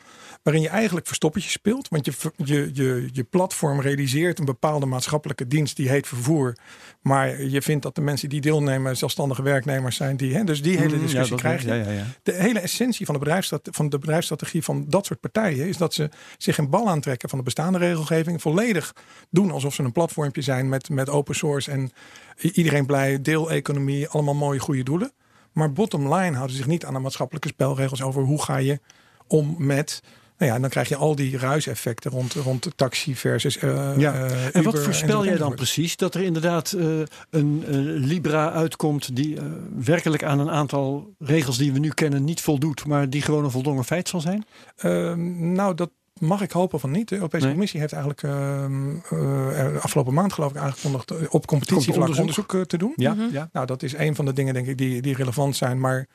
C: waarin je eigenlijk verstoppertje speelt. Want je, je, je, je platform realiseert een bepaalde maatschappelijke dienst die heet vervoer. Maar je vindt dat de mensen die deelnemen zelfstandige werknemers zijn. Die, hè, dus die hele
A: Mm,
C: discussie
A: ja,
C: krijg je.
A: Ja, ja, ja.
C: De hele essentie van de, bedrijfsstrate- van de bedrijfsstrategie van dat soort partijen is dat ze zich een bal aantrekken van de bestaande regelgeving. Volledig doen alsof ze een platformpje zijn met, met open source en iedereen blij, deeleconomie, allemaal mooie goede doelen. Maar bottom line houden ze zich niet aan de maatschappelijke spelregels over hoe ga je om met. Nou ja, en dan krijg je al die ruiseffecten rond, rond de taxi versus. eh,
A: Ja.
C: eh,
A: En wat voorspel jij dan precies? Dat er inderdaad eh, een eh, Libra uitkomt die eh, werkelijk aan een aantal regels die we nu kennen niet voldoet, maar die gewoon een voldongen feit zal zijn?
C: Ehm, nou, dat mag ik hopen van niet. De Europese
A: Nee.
C: Commissie heeft eigenlijk ehm, eh, er afgelopen maand geloof ik aangekondigd op competitievlak onderzoek,
A: onderzoek.
C: te doen.
A: Ja,
B: Mhm.
A: ja.
C: Nou, dat is een van de dingen denk ik die, die relevant zijn. Maar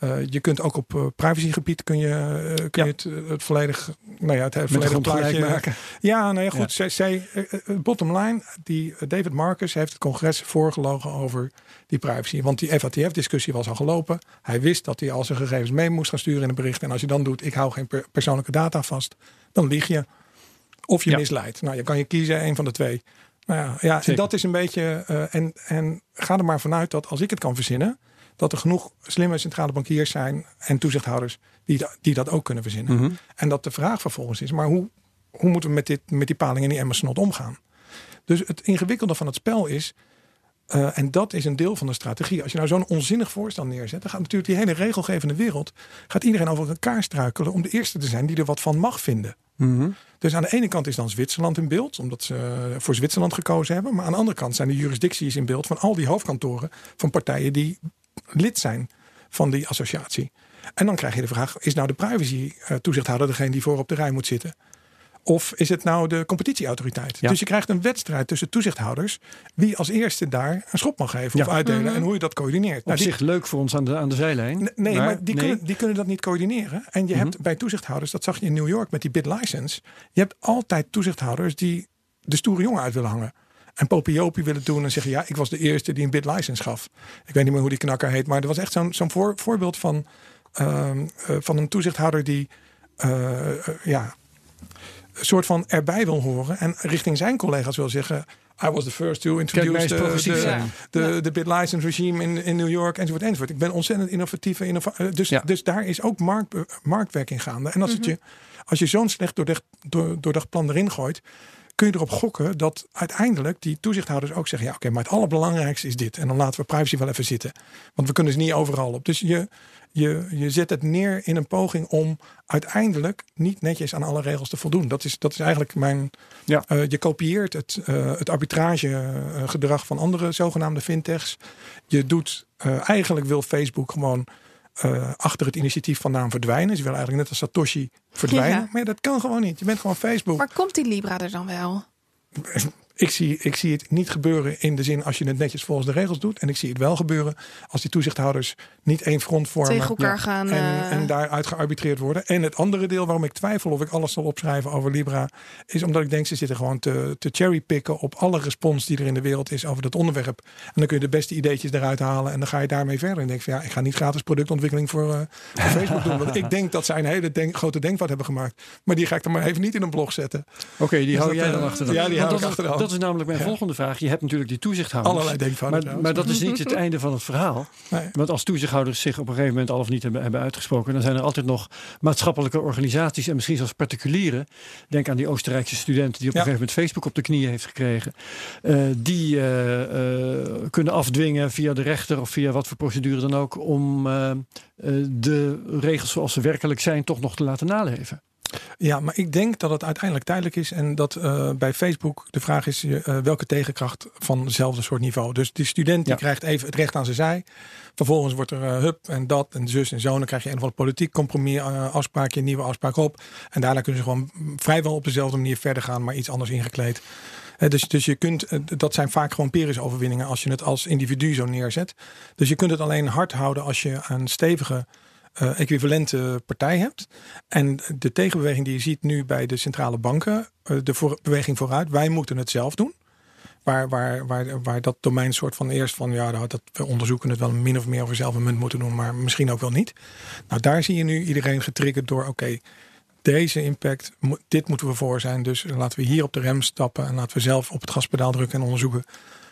C: eh, je kunt ook op eh, privacygebied kun je, eh, kun
A: Ja.
C: je het, het volledig, nou ja, het volledige
A: gelijk
C: plaatje
A: maken.
C: ja, nou ja, goed.
A: Ja.
C: Zij, zij, bottom line, die David Marcus heeft het congres voorgelogen over die privacy. Want die FATF-discussie was al gelopen. Hij wist dat hij al zijn gegevens mee moest gaan sturen in een bericht. En als je dan doet, ik hou geen per- persoonlijke data vast, dan lieg je. Of je misleidt. Nou, je kan je kiezen, een van de twee. Nou ja, ja en dat is een beetje. en, en ga er maar vanuit dat als ik het kan verzinnen, dat er genoeg slimme centrale bankiers zijn en toezichthouders die, die dat ook kunnen verzinnen.
A: Mhm.
C: En dat de vraag vervolgens is, maar hoe, hoe moeten we met, dit, met die paling en die emmersnot omgaan? Dus het ingewikkelde van het spel is, eh, en dat is een deel van de strategie. Als je nou zo'n onzinnig voorstel neerzet, dan gaat natuurlijk die hele regelgevende wereld, gaat iedereen over elkaar struikelen om de eerste te zijn die er wat van mag vinden.
A: Mhm.
C: Dus aan de ene kant is dan Zwitserland in beeld, omdat ze voor Zwitserland gekozen hebben. Maar aan de andere kant zijn de jurisdicties in beeld van al die hoofdkantoren van partijen die lid zijn van die associatie. En dan krijg je de vraag: is nou de privacy eh, toezichthouder degene die voor op de rij moet zitten? Of is het nou de competitieautoriteit?
A: Ja.
C: Dus je krijgt een wedstrijd tussen toezichthouders. Wie als eerste daar een schop mag geven
A: Ja.
C: of uitdelen.
B: Mhm.
C: En hoe je dat coördineert.
A: Op
C: Nou, die-
A: zich leuk voor ons aan de, aan de zijlijn.
C: Nee, nee, maar, die,
A: nee.
C: Kunnen, die kunnen dat niet coördineren. En je
A: Mhm.
C: hebt bij toezichthouders, dat zag je in New York met die BitLicense. Je hebt altijd toezichthouders die de stoere jongen uit willen hangen. En popiopie willen doen en zeggen: Ja, ik was de eerste die een BitLicense gaf. Ik weet niet meer hoe die knakker heet, maar er was echt zo'n zo'n voor, voorbeeld van, ehm, eh, van een toezichthouder die. eh, eh, ja, een soort van erbij wil horen en richting zijn collega's wil zeggen: I was the first to introduce de,
B: Ja.
C: de BitLicense regime in, in New York enzovoort enzovoort. Ik ben ontzettend innovatief. innova- dus,
A: Ja.
C: dus daar is ook markt, marktwerking gaande. En als, het je, als je zo'n slecht doordacht, door, doordacht plan erin gooit, kun je erop gokken dat uiteindelijk die toezichthouders ook zeggen: ja, oké, maar het allerbelangrijkste is dit. En dan laten we privacy wel even zitten. Want we kunnen ze niet overal op. Dus je, je, je zet het neer in een poging om uiteindelijk niet netjes aan alle regels te voldoen. Dat is, dat is eigenlijk mijn.
A: Ja.
C: eh, je kopieert het, eh, het arbitragegedrag van andere zogenaamde fintechs. Je doet, eh, eigenlijk wil Facebook gewoon eh, achter het initiatief vandaan verdwijnen. Ze willen eigenlijk net als Satoshi verdwijnen.
B: Ja.
C: Maar dat kan gewoon niet. Je bent gewoon Facebook.
B: Maar komt die Libra er dan wel?
C: Ik zie, ik zie het niet gebeuren in de zin als je het netjes volgens de regels doet. En ik zie het wel gebeuren als die toezichthouders niet één front vormen.
B: Tegen elkaar gaan.
C: En,
B: eh,
C: en daaruit gearbitreerd worden. En het andere deel waarom ik twijfel of ik alles zal opschrijven over Libra. Is omdat ik denk ze zitten gewoon te, te cherrypicken op alle respons die er in de wereld is over dat onderwerp. En dan kun je de beste ideetjes eruit halen. En dan ga je daarmee verder. En denk van ja, ik ga niet gratis productontwikkeling voor, eh, voor Facebook doen. Want ik denk dat zij een hele denk, grote denkfout hebben gemaakt. Maar die ga ik er maar even niet in een blog zetten.
A: Oké, die
C: Dus
A: hou
C: dat,
A: jij
C: eh,
A: dan achter de
C: ja, die hou ik
A: dat,
C: achter de
A: dat is namelijk mijn
C: Ja.
A: volgende vraag. Je hebt natuurlijk die toezichthouders.
C: Allerlei denkfouten.
A: Maar, maar dat is niet het einde van het verhaal.
C: Nee.
A: Want als toezichthouders zich op een gegeven moment al of niet hebben, hebben uitgesproken, dan zijn er altijd nog maatschappelijke organisaties en misschien zelfs particulieren. Denk aan die Oostenrijkse student die op
C: Ja.
A: een gegeven moment Facebook op de knieën heeft gekregen. eh, die eh, eh, kunnen afdwingen via de rechter of via wat voor procedure dan ook om de regels zoals ze werkelijk zijn toch nog te laten naleven.
C: Ja, maar ik denk dat het uiteindelijk tijdelijk is. En dat eh, bij Facebook de vraag is eh, welke tegenkracht van hetzelfde soort niveau. Dus die student die
A: Ja.
C: krijgt even het recht aan zijn zij. Vervolgens wordt er eh, hup en dat en zus en zo. Dan krijg je een of andere politiek compromis afspraakje, een nieuwe afspraak op. En daarna kunnen ze gewoon vrijwel op dezelfde manier verder gaan, maar iets anders ingekleed. dus, dus je kunt, dat zijn vaak gewoon Pyrrhus-overwinningen als je het als individu zo neerzet. Dus je kunt het alleen hard houden als je een stevige uh, equivalente partij hebt. En de tegenbeweging die je ziet nu bij de centrale banken, de voor, beweging vooruit, wij moeten het zelf doen. Waar, waar, waar, waar dat domein soort van eerst van ja, dat, we onderzoeken het wel min of meer over zelf een munt moeten doen, maar misschien ook wel niet. Nou, daar zie je nu iedereen getriggerd door, oké, deze impact, dit moeten we voor zijn. Dus laten we hier op de rem stappen en laten we zelf op het gaspedaal drukken en onderzoeken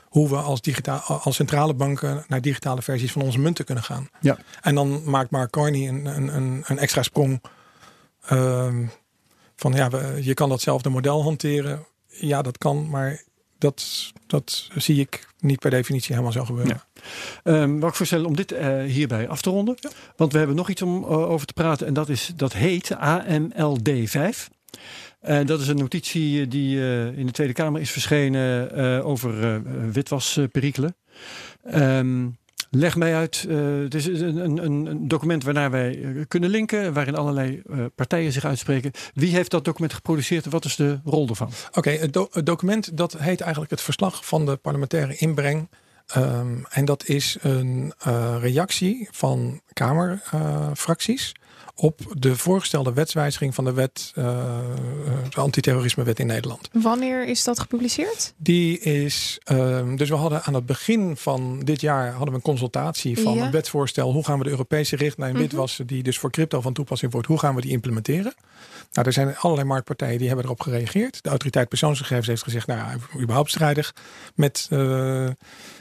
C: hoe we als, digitaal, als centrale banken naar digitale versies van onze munten kunnen gaan.
A: Ja.
C: En dan maakt Mark Carney een, een, een, extra sprong. Ehm, van ja, we, je kan datzelfde model hanteren. Ja, dat kan, maar dat, dat zie ik niet per definitie helemaal zo gebeuren.
A: Ja. Um, ik voorstellen om dit uh, hierbij af te ronden? Want we hebben nog iets om uh, over te praten en dat, is, dat heet AMLD5. Uh, dat is een notitie die uh, in de Tweede Kamer is verschenen uh, over witwasperikelen. Um, Leg mij uit, het is een, een, een, document waarnaar wij kunnen linken, waarin allerlei partijen zich uitspreken. Wie heeft dat document geproduceerd en wat is de rol ervan?
C: Oké, het, do het, document dat heet eigenlijk het verslag van de parlementaire inbreng. Um, en dat is een reactie van Kamerfracties op de voorgestelde wetswijziging van de wet, uh, de antiterrorismewet in Nederland.
B: Wanneer is dat gepubliceerd?
C: Die is, uh, dus we hadden aan het begin van dit jaar hadden we een consultatie van ja. een wetsvoorstel. Hoe gaan we de Europese richtlijn witwassen, die dus voor crypto van toepassing wordt, hoe gaan we die implementeren? Nou, er zijn allerlei marktpartijen die hebben erop gereageerd. De autoriteit persoonsgegevens heeft gezegd, nou ja, überhaupt strijdig met, uh,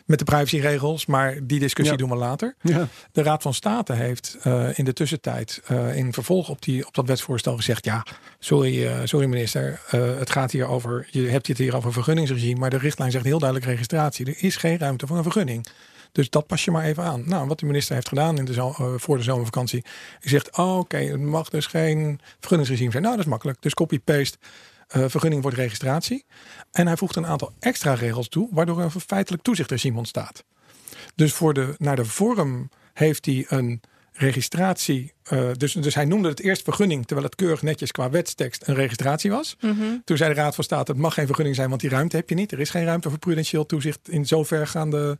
C: met de privacyregels, maar die discussie ja. doen we later.
A: Ja.
C: De Raad van State heeft uh, in de tussentijd uh, in vervolg op, die, op dat wetsvoorstel gezegd, ja, sorry, sorry minister, het gaat hier over, je hebt het hier over vergunningsregime, maar de richtlijn zegt heel duidelijk registratie. Er is geen ruimte voor een vergunning. Dus dat pas je maar even aan. Nou, wat de minister heeft gedaan in de zo, uh, voor de zomervakantie. Hij zegt, oh, oké, okay, het mag dus geen vergunningsregime zijn. Nou, dat is makkelijk. Dus copy-paste. Uh, vergunning wordt registratie. En hij voegt een aantal extra regels toe, waardoor een feitelijk toezichtregime ontstaat. Dus voor de, naar de vorm heeft hij een registratie. Uh, dus, dus hij noemde het eerst vergunning, terwijl het keurig netjes qua wetstekst een registratie was.
B: Mm -hmm.
C: Toen zei de Raad van State: het mag geen vergunning zijn, want die ruimte heb je niet. Er is geen ruimte voor prudentieel toezicht in zovergaande.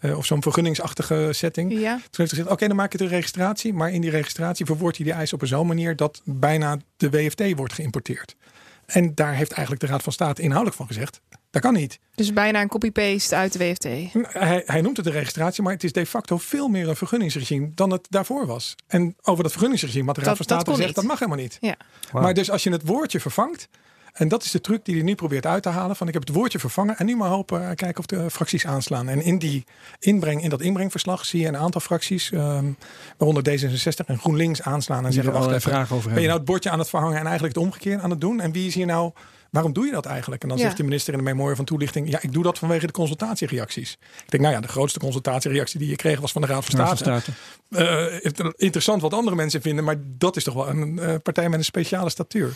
C: Uh, of zo'n vergunningsachtige setting.
B: Ja.
C: Toen heeft hij gezegd, oké, okay, dan maak ik de registratie. Maar in die registratie verwoordt hij die eis op een zo'n manier... dat bijna de WFT wordt geïmporteerd. En daar heeft eigenlijk de Raad van State inhoudelijk van gezegd... dat kan niet.
B: Dus bijna een copy-paste uit de WFT.
C: Hij, hij noemt het de registratie, maar het is de facto veel meer een vergunningsregime... dan het daarvoor was. En over dat vergunningsregime had de Raad
B: dat,
C: van State gezegd...
B: niet.
C: dat mag helemaal niet.
B: Ja.
A: Wow.
C: Maar dus als je het woordje vervangt... En dat is de truc die hij nu probeert uit te halen. Van ik heb het woordje vervangen en nu maar hopen uh, kijken of de fracties aanslaan. En in die inbreng, in dat inbrengverslag zie je een aantal fracties, um, waaronder D66 en GroenLinks aanslaan en
A: Die
C: zeggen: wacht even,
A: vragen over
C: ben je nou het bordje aan het verhangen en eigenlijk het omgekeerde aan het doen? En wie is hier nou? Waarom doe je dat eigenlijk? En dan
B: Ja.
C: zegt de minister in de memorie van toelichting: ja, ik doe dat vanwege de consultatiereacties. Ik denk, nou ja, de grootste consultatiereactie die je kreeg was van de Raad van
A: Raad
C: State.
A: van State.
C: Eh, interessant wat andere mensen vinden, maar dat is toch wel een eh, partij met een speciale statuur.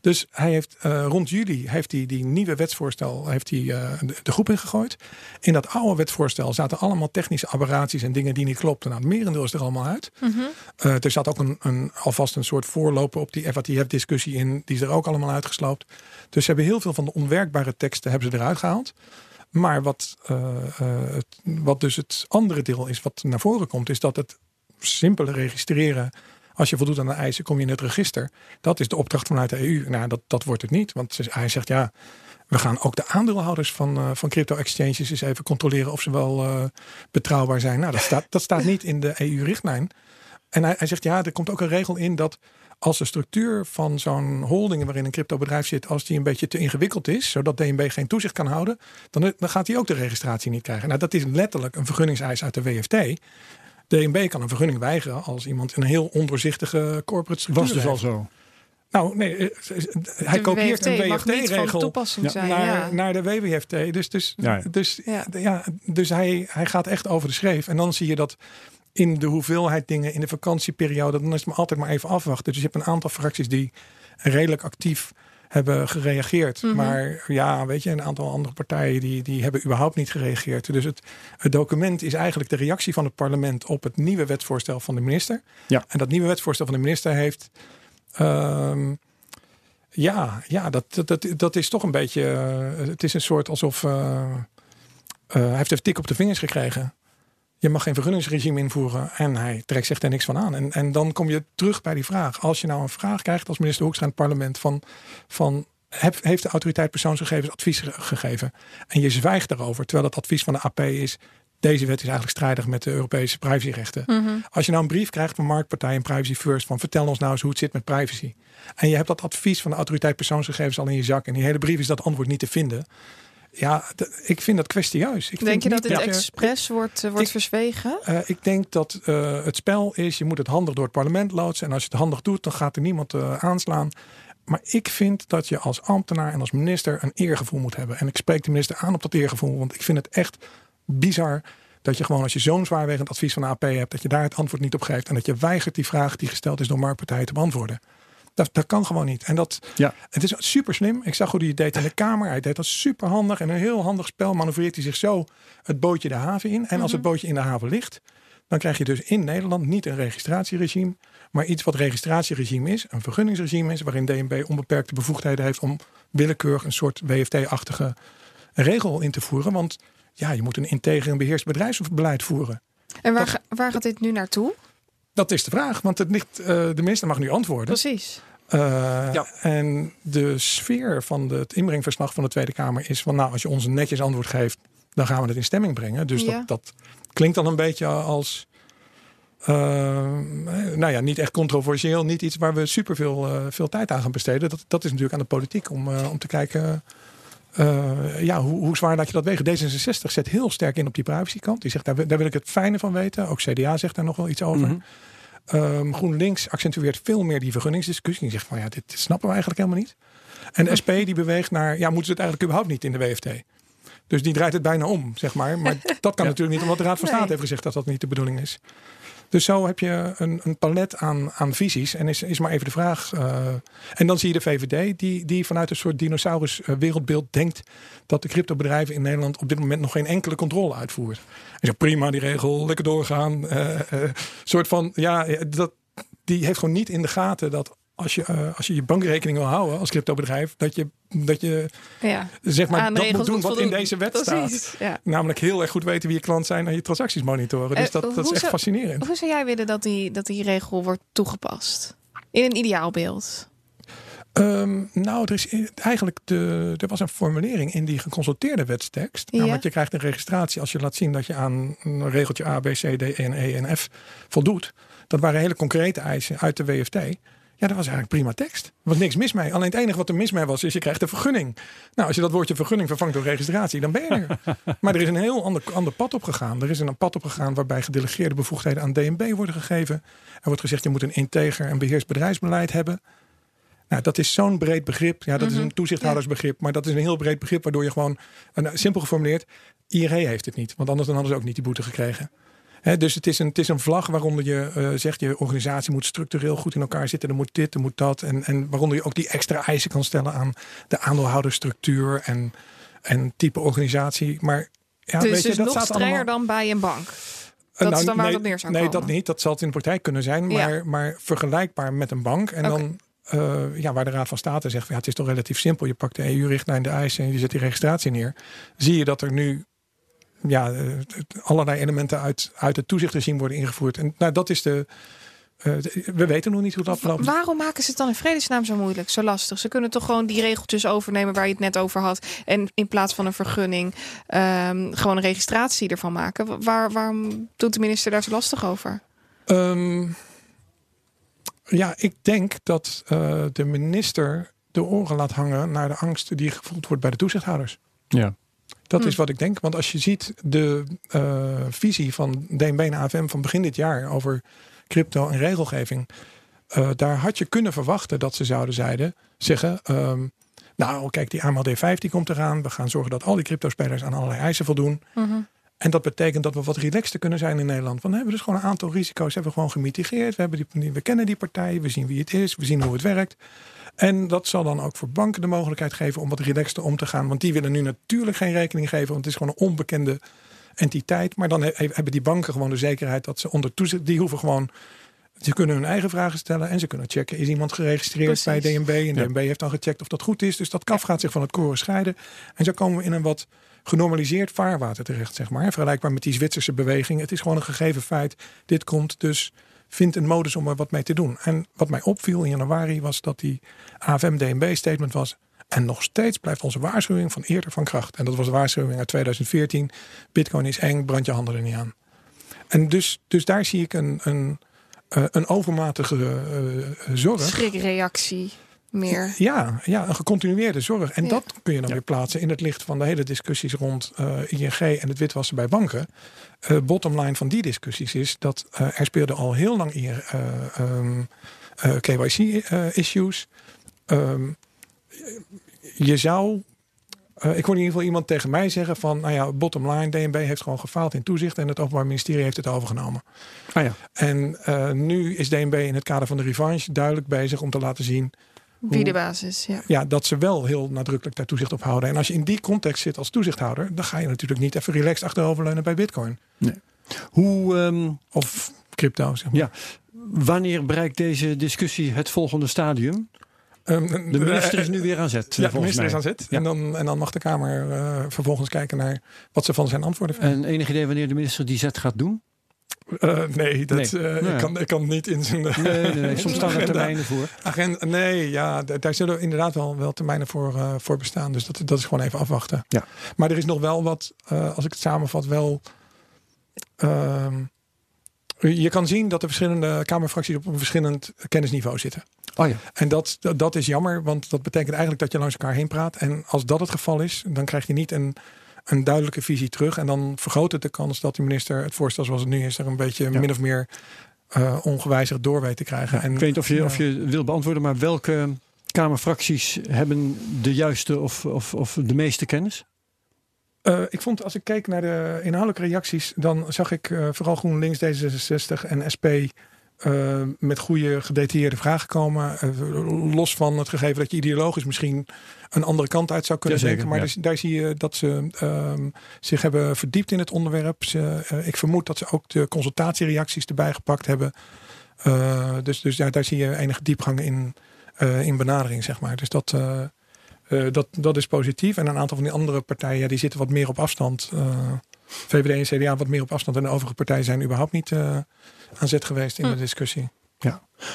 C: Dus hij heeft uh, rond juli heeft hij die nieuwe wetsvoorstel heeft hij, uh, de, de, groep ingegooid. In dat oude wetsvoorstel zaten allemaal technische aberraties en dingen die niet klopten. Nou, het merendeel is er allemaal uit.
B: Mm -hmm.
C: uh, er zat ook een, een, alvast een soort voorloper op die FATF-discussie in. Die is er ook allemaal uitgesloopt. Dus ze hebben heel veel van de onwerkbare teksten hebben ze eruit gehaald. Maar wat, het, wat dus het andere deel is wat naar voren komt, is dat het simpele registreren als je voldoet aan de eisen, kom je in het register. Dat is de opdracht vanuit de EU. Nou, dat, dat wordt het niet. Want hij zegt ja, we gaan ook de aandeelhouders van, uh, van crypto-exchanges eens even controleren of ze wel uh, betrouwbaar zijn. Nou, dat staat, dat staat niet in de EU-richtlijn. En hij, hij zegt ja, er komt ook een regel in dat als de structuur van zo'n holding waarin een cryptobedrijf zit, als die een beetje te ingewikkeld is, zodat DNB geen toezicht kan houden, dan, dan gaat hij ook de registratie niet krijgen. Nou, dat is letterlijk een vergunningseis uit de WFT. DNB kan een vergunning weigeren als iemand een heel ondoorzichtige corporate structuur
A: Was dus
C: heeft.
A: al zo.
C: Nou, nee, hij
B: De
C: kopieert
B: WFT
C: een
B: mag niet van
C: WFT-regel naar,
B: ja.
C: naar de WWFT. Dus, dus,
A: Ja.
C: dus,
B: Ja.
C: ja. dus hij, hij gaat echt over de schreef. En dan zie je dat in de hoeveelheid dingen in de vakantieperiode, dan is het maar altijd maar even afwachten. Dus je hebt een aantal fracties die redelijk actief hebben gereageerd.
B: Mhm.
C: Maar ja, weet je, een aantal andere partijen die, die hebben überhaupt niet gereageerd. Dus het, het document is eigenlijk de reactie van het parlement op het nieuwe wetsvoorstel van de minister.
A: Ja.
C: En dat nieuwe wetsvoorstel van de minister heeft. ehm, Ja, ja dat, dat, dat is toch een beetje. eh, het is een soort alsof. eh, eh, hij heeft een tik op de vingers gekregen. Je mag geen vergunningsregime invoeren en hij trekt zich er niks van aan. En, en dan kom je terug bij die vraag. Als je nou een vraag krijgt als minister Hoekstra in het parlement van, van heb- heeft de autoriteit persoonsgegevens advies ge- gegeven en je zwijgt daarover, terwijl het advies van de AP is deze wet is eigenlijk strijdig met de Europese privacyrechten. Als je nou een brief krijgt van Marktpartij en Privacy First van vertel ons nou eens hoe het zit met privacy. En je hebt dat advies van de autoriteit persoonsgegevens al in je zak en die hele brief is dat antwoord niet te vinden. Ja, ik vind dat kwestieus. Ik
B: Denk je dat dit expres wordt, eh, wordt
C: ik-
B: verzwegen?
C: eh, ik denk dat eh, het spel is, je moet het handig door het parlement loodsen. En als je het handig doet, dan gaat er niemand aanslaan. Maar ik vind dat je als ambtenaar en als minister een eergevoel moet hebben. En ik spreek de minister aan op dat eergevoel. Want ik vind het echt bizar dat je gewoon als je zo'n zwaarwegend advies van de AP hebt... dat je daar het antwoord niet op geeft. En dat je weigert die vraag die gesteld is door marktpartijen te beantwoorden. Dat, dat kan gewoon niet. En dat,
A: Ja.
C: het is super slim. Ik zag hoe hij het deed in de Kamer. Hij deed dat super handig. En een heel handig spel manoeuvreert hij zich zo het bootje de haven in. En als het bootje in de haven ligt, dan krijg je dus in Nederland niet een registratieregime. Maar iets wat registratieregime is, een vergunningsregime is, waarin DNB onbeperkte bevoegdheden heeft om willekeurig een soort WFT-achtige regel in te voeren. Want ja, je moet een integer en beheerst bedrijfsbeleid voeren.
B: En waar,
C: dat-
B: waar gaat dit nu naartoe?
C: Dat is de vraag, want het ligt, eh, de minister mag nu antwoorden.
B: Precies.
C: Uh,
A: Ja.
C: En de sfeer van de, het inbrengverslag van de Tweede Kamer is van nou, als je ons een netjes antwoord geeft, dan gaan we het in stemming brengen. Dus
B: Ja.
C: dat, dat klinkt dan een beetje als. uh, nou ja, niet echt controversieel, niet iets waar we super veel, veel tijd aan gaan besteden. Dat, dat is natuurlijk aan de politiek om, uh, om te kijken uh, ja, hoe, hoe zwaar laat je dat wegen. D66 zet heel sterk in op die privacykant. Die zegt daar, daar wil ik het fijne van weten. Ook CDA zegt daar nog wel iets over.
A: Mhm.
C: Um, GroenLinks accentueert veel meer die vergunningsdiscussie. Die zegt van ja, dit, dit snappen we eigenlijk helemaal niet. En de SP die beweegt naar, ja, moeten ze het eigenlijk überhaupt niet in de WFT? Dus die draait het bijna om, zeg maar. Maar dat kan
A: Ja.
C: natuurlijk niet, omdat de Raad van State heeft gezegd dat dat niet de bedoeling is. Dus zo heb je een, een palet aan, aan visies. En is, is maar even de vraag. Uh, en dan zie je de VVD, die, die vanuit een soort dinosaurus uh, wereldbeeld denkt dat de cryptobedrijven in Nederland op dit moment nog geen enkele controle uitvoert. En prima die regel, lekker doorgaan. Uh, soort van, ja, dat, die heeft gewoon niet in de gaten dat als je, uh, als je je bankrekening wil houden als cryptobedrijf, dat je, dat je
B: ja.
C: zeg maar
B: Aan
C: dat moet doen
B: moet
C: wat in deze wet
B: Precies,
C: staat.
B: ja.
C: Namelijk heel erg goed weten wie je klant zijn en je transacties monitoren. Dus
B: Eh,
C: dat, dat is echt
B: zou-
C: fascinerend.
B: Hoe zou jij willen dat die, dat die regel wordt toegepast? In een ideaalbeeld.
C: Ehm, nou, er is eigenlijk de, er was een formulering in die geconsulteerde wetstekst.
B: Ja.
C: Namelijk, je krijgt een registratie als je laat zien dat je aan een regeltje A, B, C, D, E, en E en F voldoet. Dat waren hele concrete eisen uit de WFT. Ja, dat was eigenlijk prima tekst. Er was niks mis mee. Alleen het enige wat er mis mee was, is je krijgt een vergunning. Nou, als je dat woordje vergunning vervangt door registratie, dan ben je er. maar er is een heel ander, ander pad op gegaan. Er is een pad op gegaan waarbij gedelegeerde bevoegdheden aan DNB worden gegeven. Er wordt gezegd, je moet een integer en beheerst bedrijfsbeleid hebben. Nou, dat is zo'n breed begrip. Ja, dat is een toezichthoudersbegrip. Maar dat is een heel breed begrip waardoor je gewoon, nou, simpel geformuleerd, IRE heeft het niet. Want anders dan hadden ze ook niet die boete gekregen. Dus het is, een, het is een vlag waaronder je eh, zegt, je organisatie moet structureel goed in elkaar zitten. Er moet dit, er moet dat. En, en waaronder je ook die extra eisen kan stellen aan de aandeelhoudersstructuur en, en type organisatie. Maar ja,
B: dus
C: weet je,
B: dus
C: dat
B: nog
C: staat
B: strenger
C: allemaal...
B: dan bij een bank.
C: Uh,
B: Dat is dan waar
C: nee,
B: op neer zou
C: Nee,
B: komen.
C: dat niet. Dat zal het in de praktijk kunnen zijn.
B: Ja.
C: Maar, maar vergelijkbaar met een bank. En dan, uh, ja, waar de Raad van State zegt... Ja, het is toch relatief simpel. Je pakt de EU-richtlijn, de eisen en je zet die registratie neer. Zie je dat er nu ja, uh, allerlei elementen uit, uit het toezichtregime worden ingevoerd. En nou, dat is de... Uh, we weten nog niet hoe dat loopt.
B: Waarom maken ze het dan in vredesnaam zo moeilijk, zo lastig? Ze kunnen toch gewoon die regeltjes overnemen waar je het net over had. En in plaats van een vergunning um, gewoon een registratie ervan maken. Waar, waarom doet de minister daar zo lastig over?
C: Um, ja, ik denk dat uh, de minister de oren laat hangen naar de angst die gevoeld wordt bij de toezichthouders.
A: Ja.
C: Dat
B: Hm.
C: is wat ik denk. Want als je ziet de uh, visie van DNB en AFM van begin dit jaar over crypto en regelgeving. Uh, daar had je kunnen verwachten dat ze zouden zeiden, zeggen. Um, nou, kijk, die AML D5 die komt eraan. We gaan zorgen dat al die cryptospelers aan allerlei eisen voldoen.
B: -huh.
C: En dat betekent dat we wat relaxter kunnen zijn in Nederland. Van, we hebben dus gewoon een aantal risico's hebben we gewoon gemitigeerd. We, hebben die, we kennen die partijen, we zien wie het is, we zien hoe het werkt. En dat zal dan ook voor banken de mogelijkheid geven om wat relaxter om te gaan. Want die willen nu natuurlijk geen rekening geven, want het is gewoon een onbekende entiteit. Maar dan he, hebben die banken gewoon de zekerheid dat ze onder toezicht, die hoeven gewoon Ze kunnen hun eigen vragen stellen en ze kunnen checken: is iemand geregistreerd bij. DNB? En
A: Ja.
C: DNB heeft dan gecheckt of dat goed is. Dus dat kaf gaat zich van het koren scheiden. En zo komen we in een wat genormaliseerd vaarwater terecht, zeg maar. Vergelijkbaar met die Zwitserse beweging. Het is gewoon een gegeven feit. Dit komt dus. Vind een modus om er wat mee te doen. En wat mij opviel in januari was dat die AFM-DNB-statement was. En nog steeds blijft onze waarschuwing van eerder van kracht. En dat was de waarschuwing uit 2014. Bitcoin is eng, brand je handen er niet aan. En dus, dus daar zie ik een, een, eh, een overmatige eh, zorg.
B: Schrikreactie meer.
C: Ja, ja, een gecontinueerde zorg. En
B: Ja.
C: dat kun je dan
A: Ja.
C: weer plaatsen in het licht van de hele discussies rond eh, ING en het witwassen bij banken. Eh bottom line van die discussies is dat eh, er speelden al heel lang eh, ehm, eh, KYC-issues. Ehm, je zou. ik hoorde in ieder geval iemand tegen mij zeggen van, nou ja, bottom line, DNB heeft gewoon gefaald in toezicht en het Openbaar Ministerie heeft het overgenomen.
A: Ah ja.
C: En eh, nu is DNB in het kader van de revanche duidelijk bezig om te laten zien
B: Wie de basis, ja.
C: ja, dat ze wel heel nadrukkelijk daar toezicht op houden. En als je in die context zit als toezichthouder, dan ga je natuurlijk niet even relaxed achteroverleunen bij Bitcoin
A: Hoe, ehm,
C: of crypto. Zeg maar.
A: Ja. wanneer bereikt deze discussie het volgende stadium?
C: Ehm,
A: De minister
C: eh,
A: is nu weer aan zet.
C: Ja, de
A: volgens
C: minister is aan zet.
A: Ja.
C: En, dan, en dan mag de Kamer eh, vervolgens kijken naar wat ze van zijn antwoorden vinden.
A: En enig idee wanneer de minister die zet gaat doen?
C: Eh, nee, dat,
A: Nee.
C: eh. Ik, kan, ik kan niet in zijn
A: Nee, nee, nee. Soms staan er termijnen voor.
C: agenda. Nee, ja, daar zullen inderdaad wel, wel termijnen voor, eh, voor bestaan. Dus dat, dat is gewoon even afwachten.
A: Ja.
C: Maar er is nog wel wat, eh, als ik het samenvat, wel. ehm, je kan zien dat de verschillende Kamerfracties op een verschillend kennisniveau zitten.
A: Oh ja.
C: En dat, dat, dat is jammer, want dat betekent eigenlijk dat je langs elkaar heen praat. En als dat het geval is, dan krijg je niet een, een duidelijke visie terug. En dan vergroot het de kans dat de minister het voorstel zoals het nu is, er een beetje
A: Ja.
C: min of meer eh, ongewijzigd door weet te krijgen. En,
A: Ik weet niet of je, of je wil beantwoorden, maar welke Kamerfracties hebben de juiste of, of, of de meeste kennis?
C: Eh, ik vond, als ik keek naar de inhoudelijke reacties, dan zag ik eh, vooral GroenLinks, D66 en SP eh, met goede gedetailleerde vragen komen. Eh, los van het gegeven dat je ideologisch misschien een andere kant uit zou kunnen denken. Maar
A: ja.
C: dus, daar zie je dat ze ehm, zich hebben verdiept in het onderwerp. Ze, eh, ik vermoed dat ze ook de consultatiereacties erbij gepakt hebben. Dus dus ja, daar zie je enige diepgang in, in benadering, zeg maar. Dus dat, dat, dat is positief. En een aantal van die andere partijen, die zitten wat meer op afstand. VVD en CDA wat meer op afstand. En de overige partijen zijn überhaupt niet aan zet geweest in
B: Hm.
C: de discussie.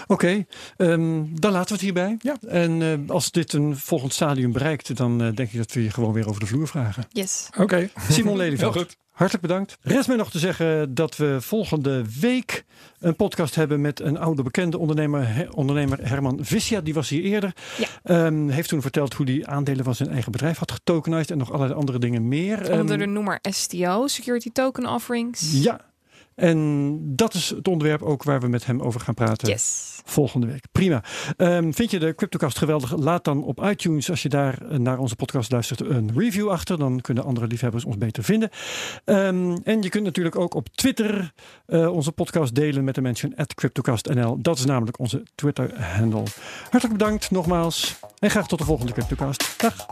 A: Oké, ehm, dan laten we het hierbij.
C: Ja.
A: En eh, als dit een volgend stadium bereikt, dan eh, denk ik dat we je gewoon weer over de vloer vragen.
B: Yes.
C: Oké.
A: Simon
C: Heel
A: Lelyveld,
C: goed.
A: hartelijk bedankt. Rest mij nog te zeggen dat we volgende week een podcast hebben met een oude bekende ondernemer, ondernemer Herman Vissia. Die was hier eerder.
B: Ja.
A: Ehm, heeft toen verteld hoe hij aandelen van zijn eigen bedrijf had getokenized en nog allerlei andere dingen meer.
B: Onder de
A: Ehm,
B: noemer STO, Security Token Offerings.
A: Ja, en dat is het onderwerp ook waar we met hem over gaan praten.
B: Yes.
A: Volgende week. Prima. Ehm, vind je de Cryptocast geweldig? Laat dan op iTunes, als je daar eh, naar onze podcast luistert, een review achter. Dan kunnen andere liefhebbers ons beter vinden. Ehm, en je kunt natuurlijk ook op Twitter eh, onze podcast delen met de mention at CryptocastNL. Dat is namelijk onze Twitter-handle. Hartelijk bedankt nogmaals. En graag tot de volgende Cryptocast. Dag.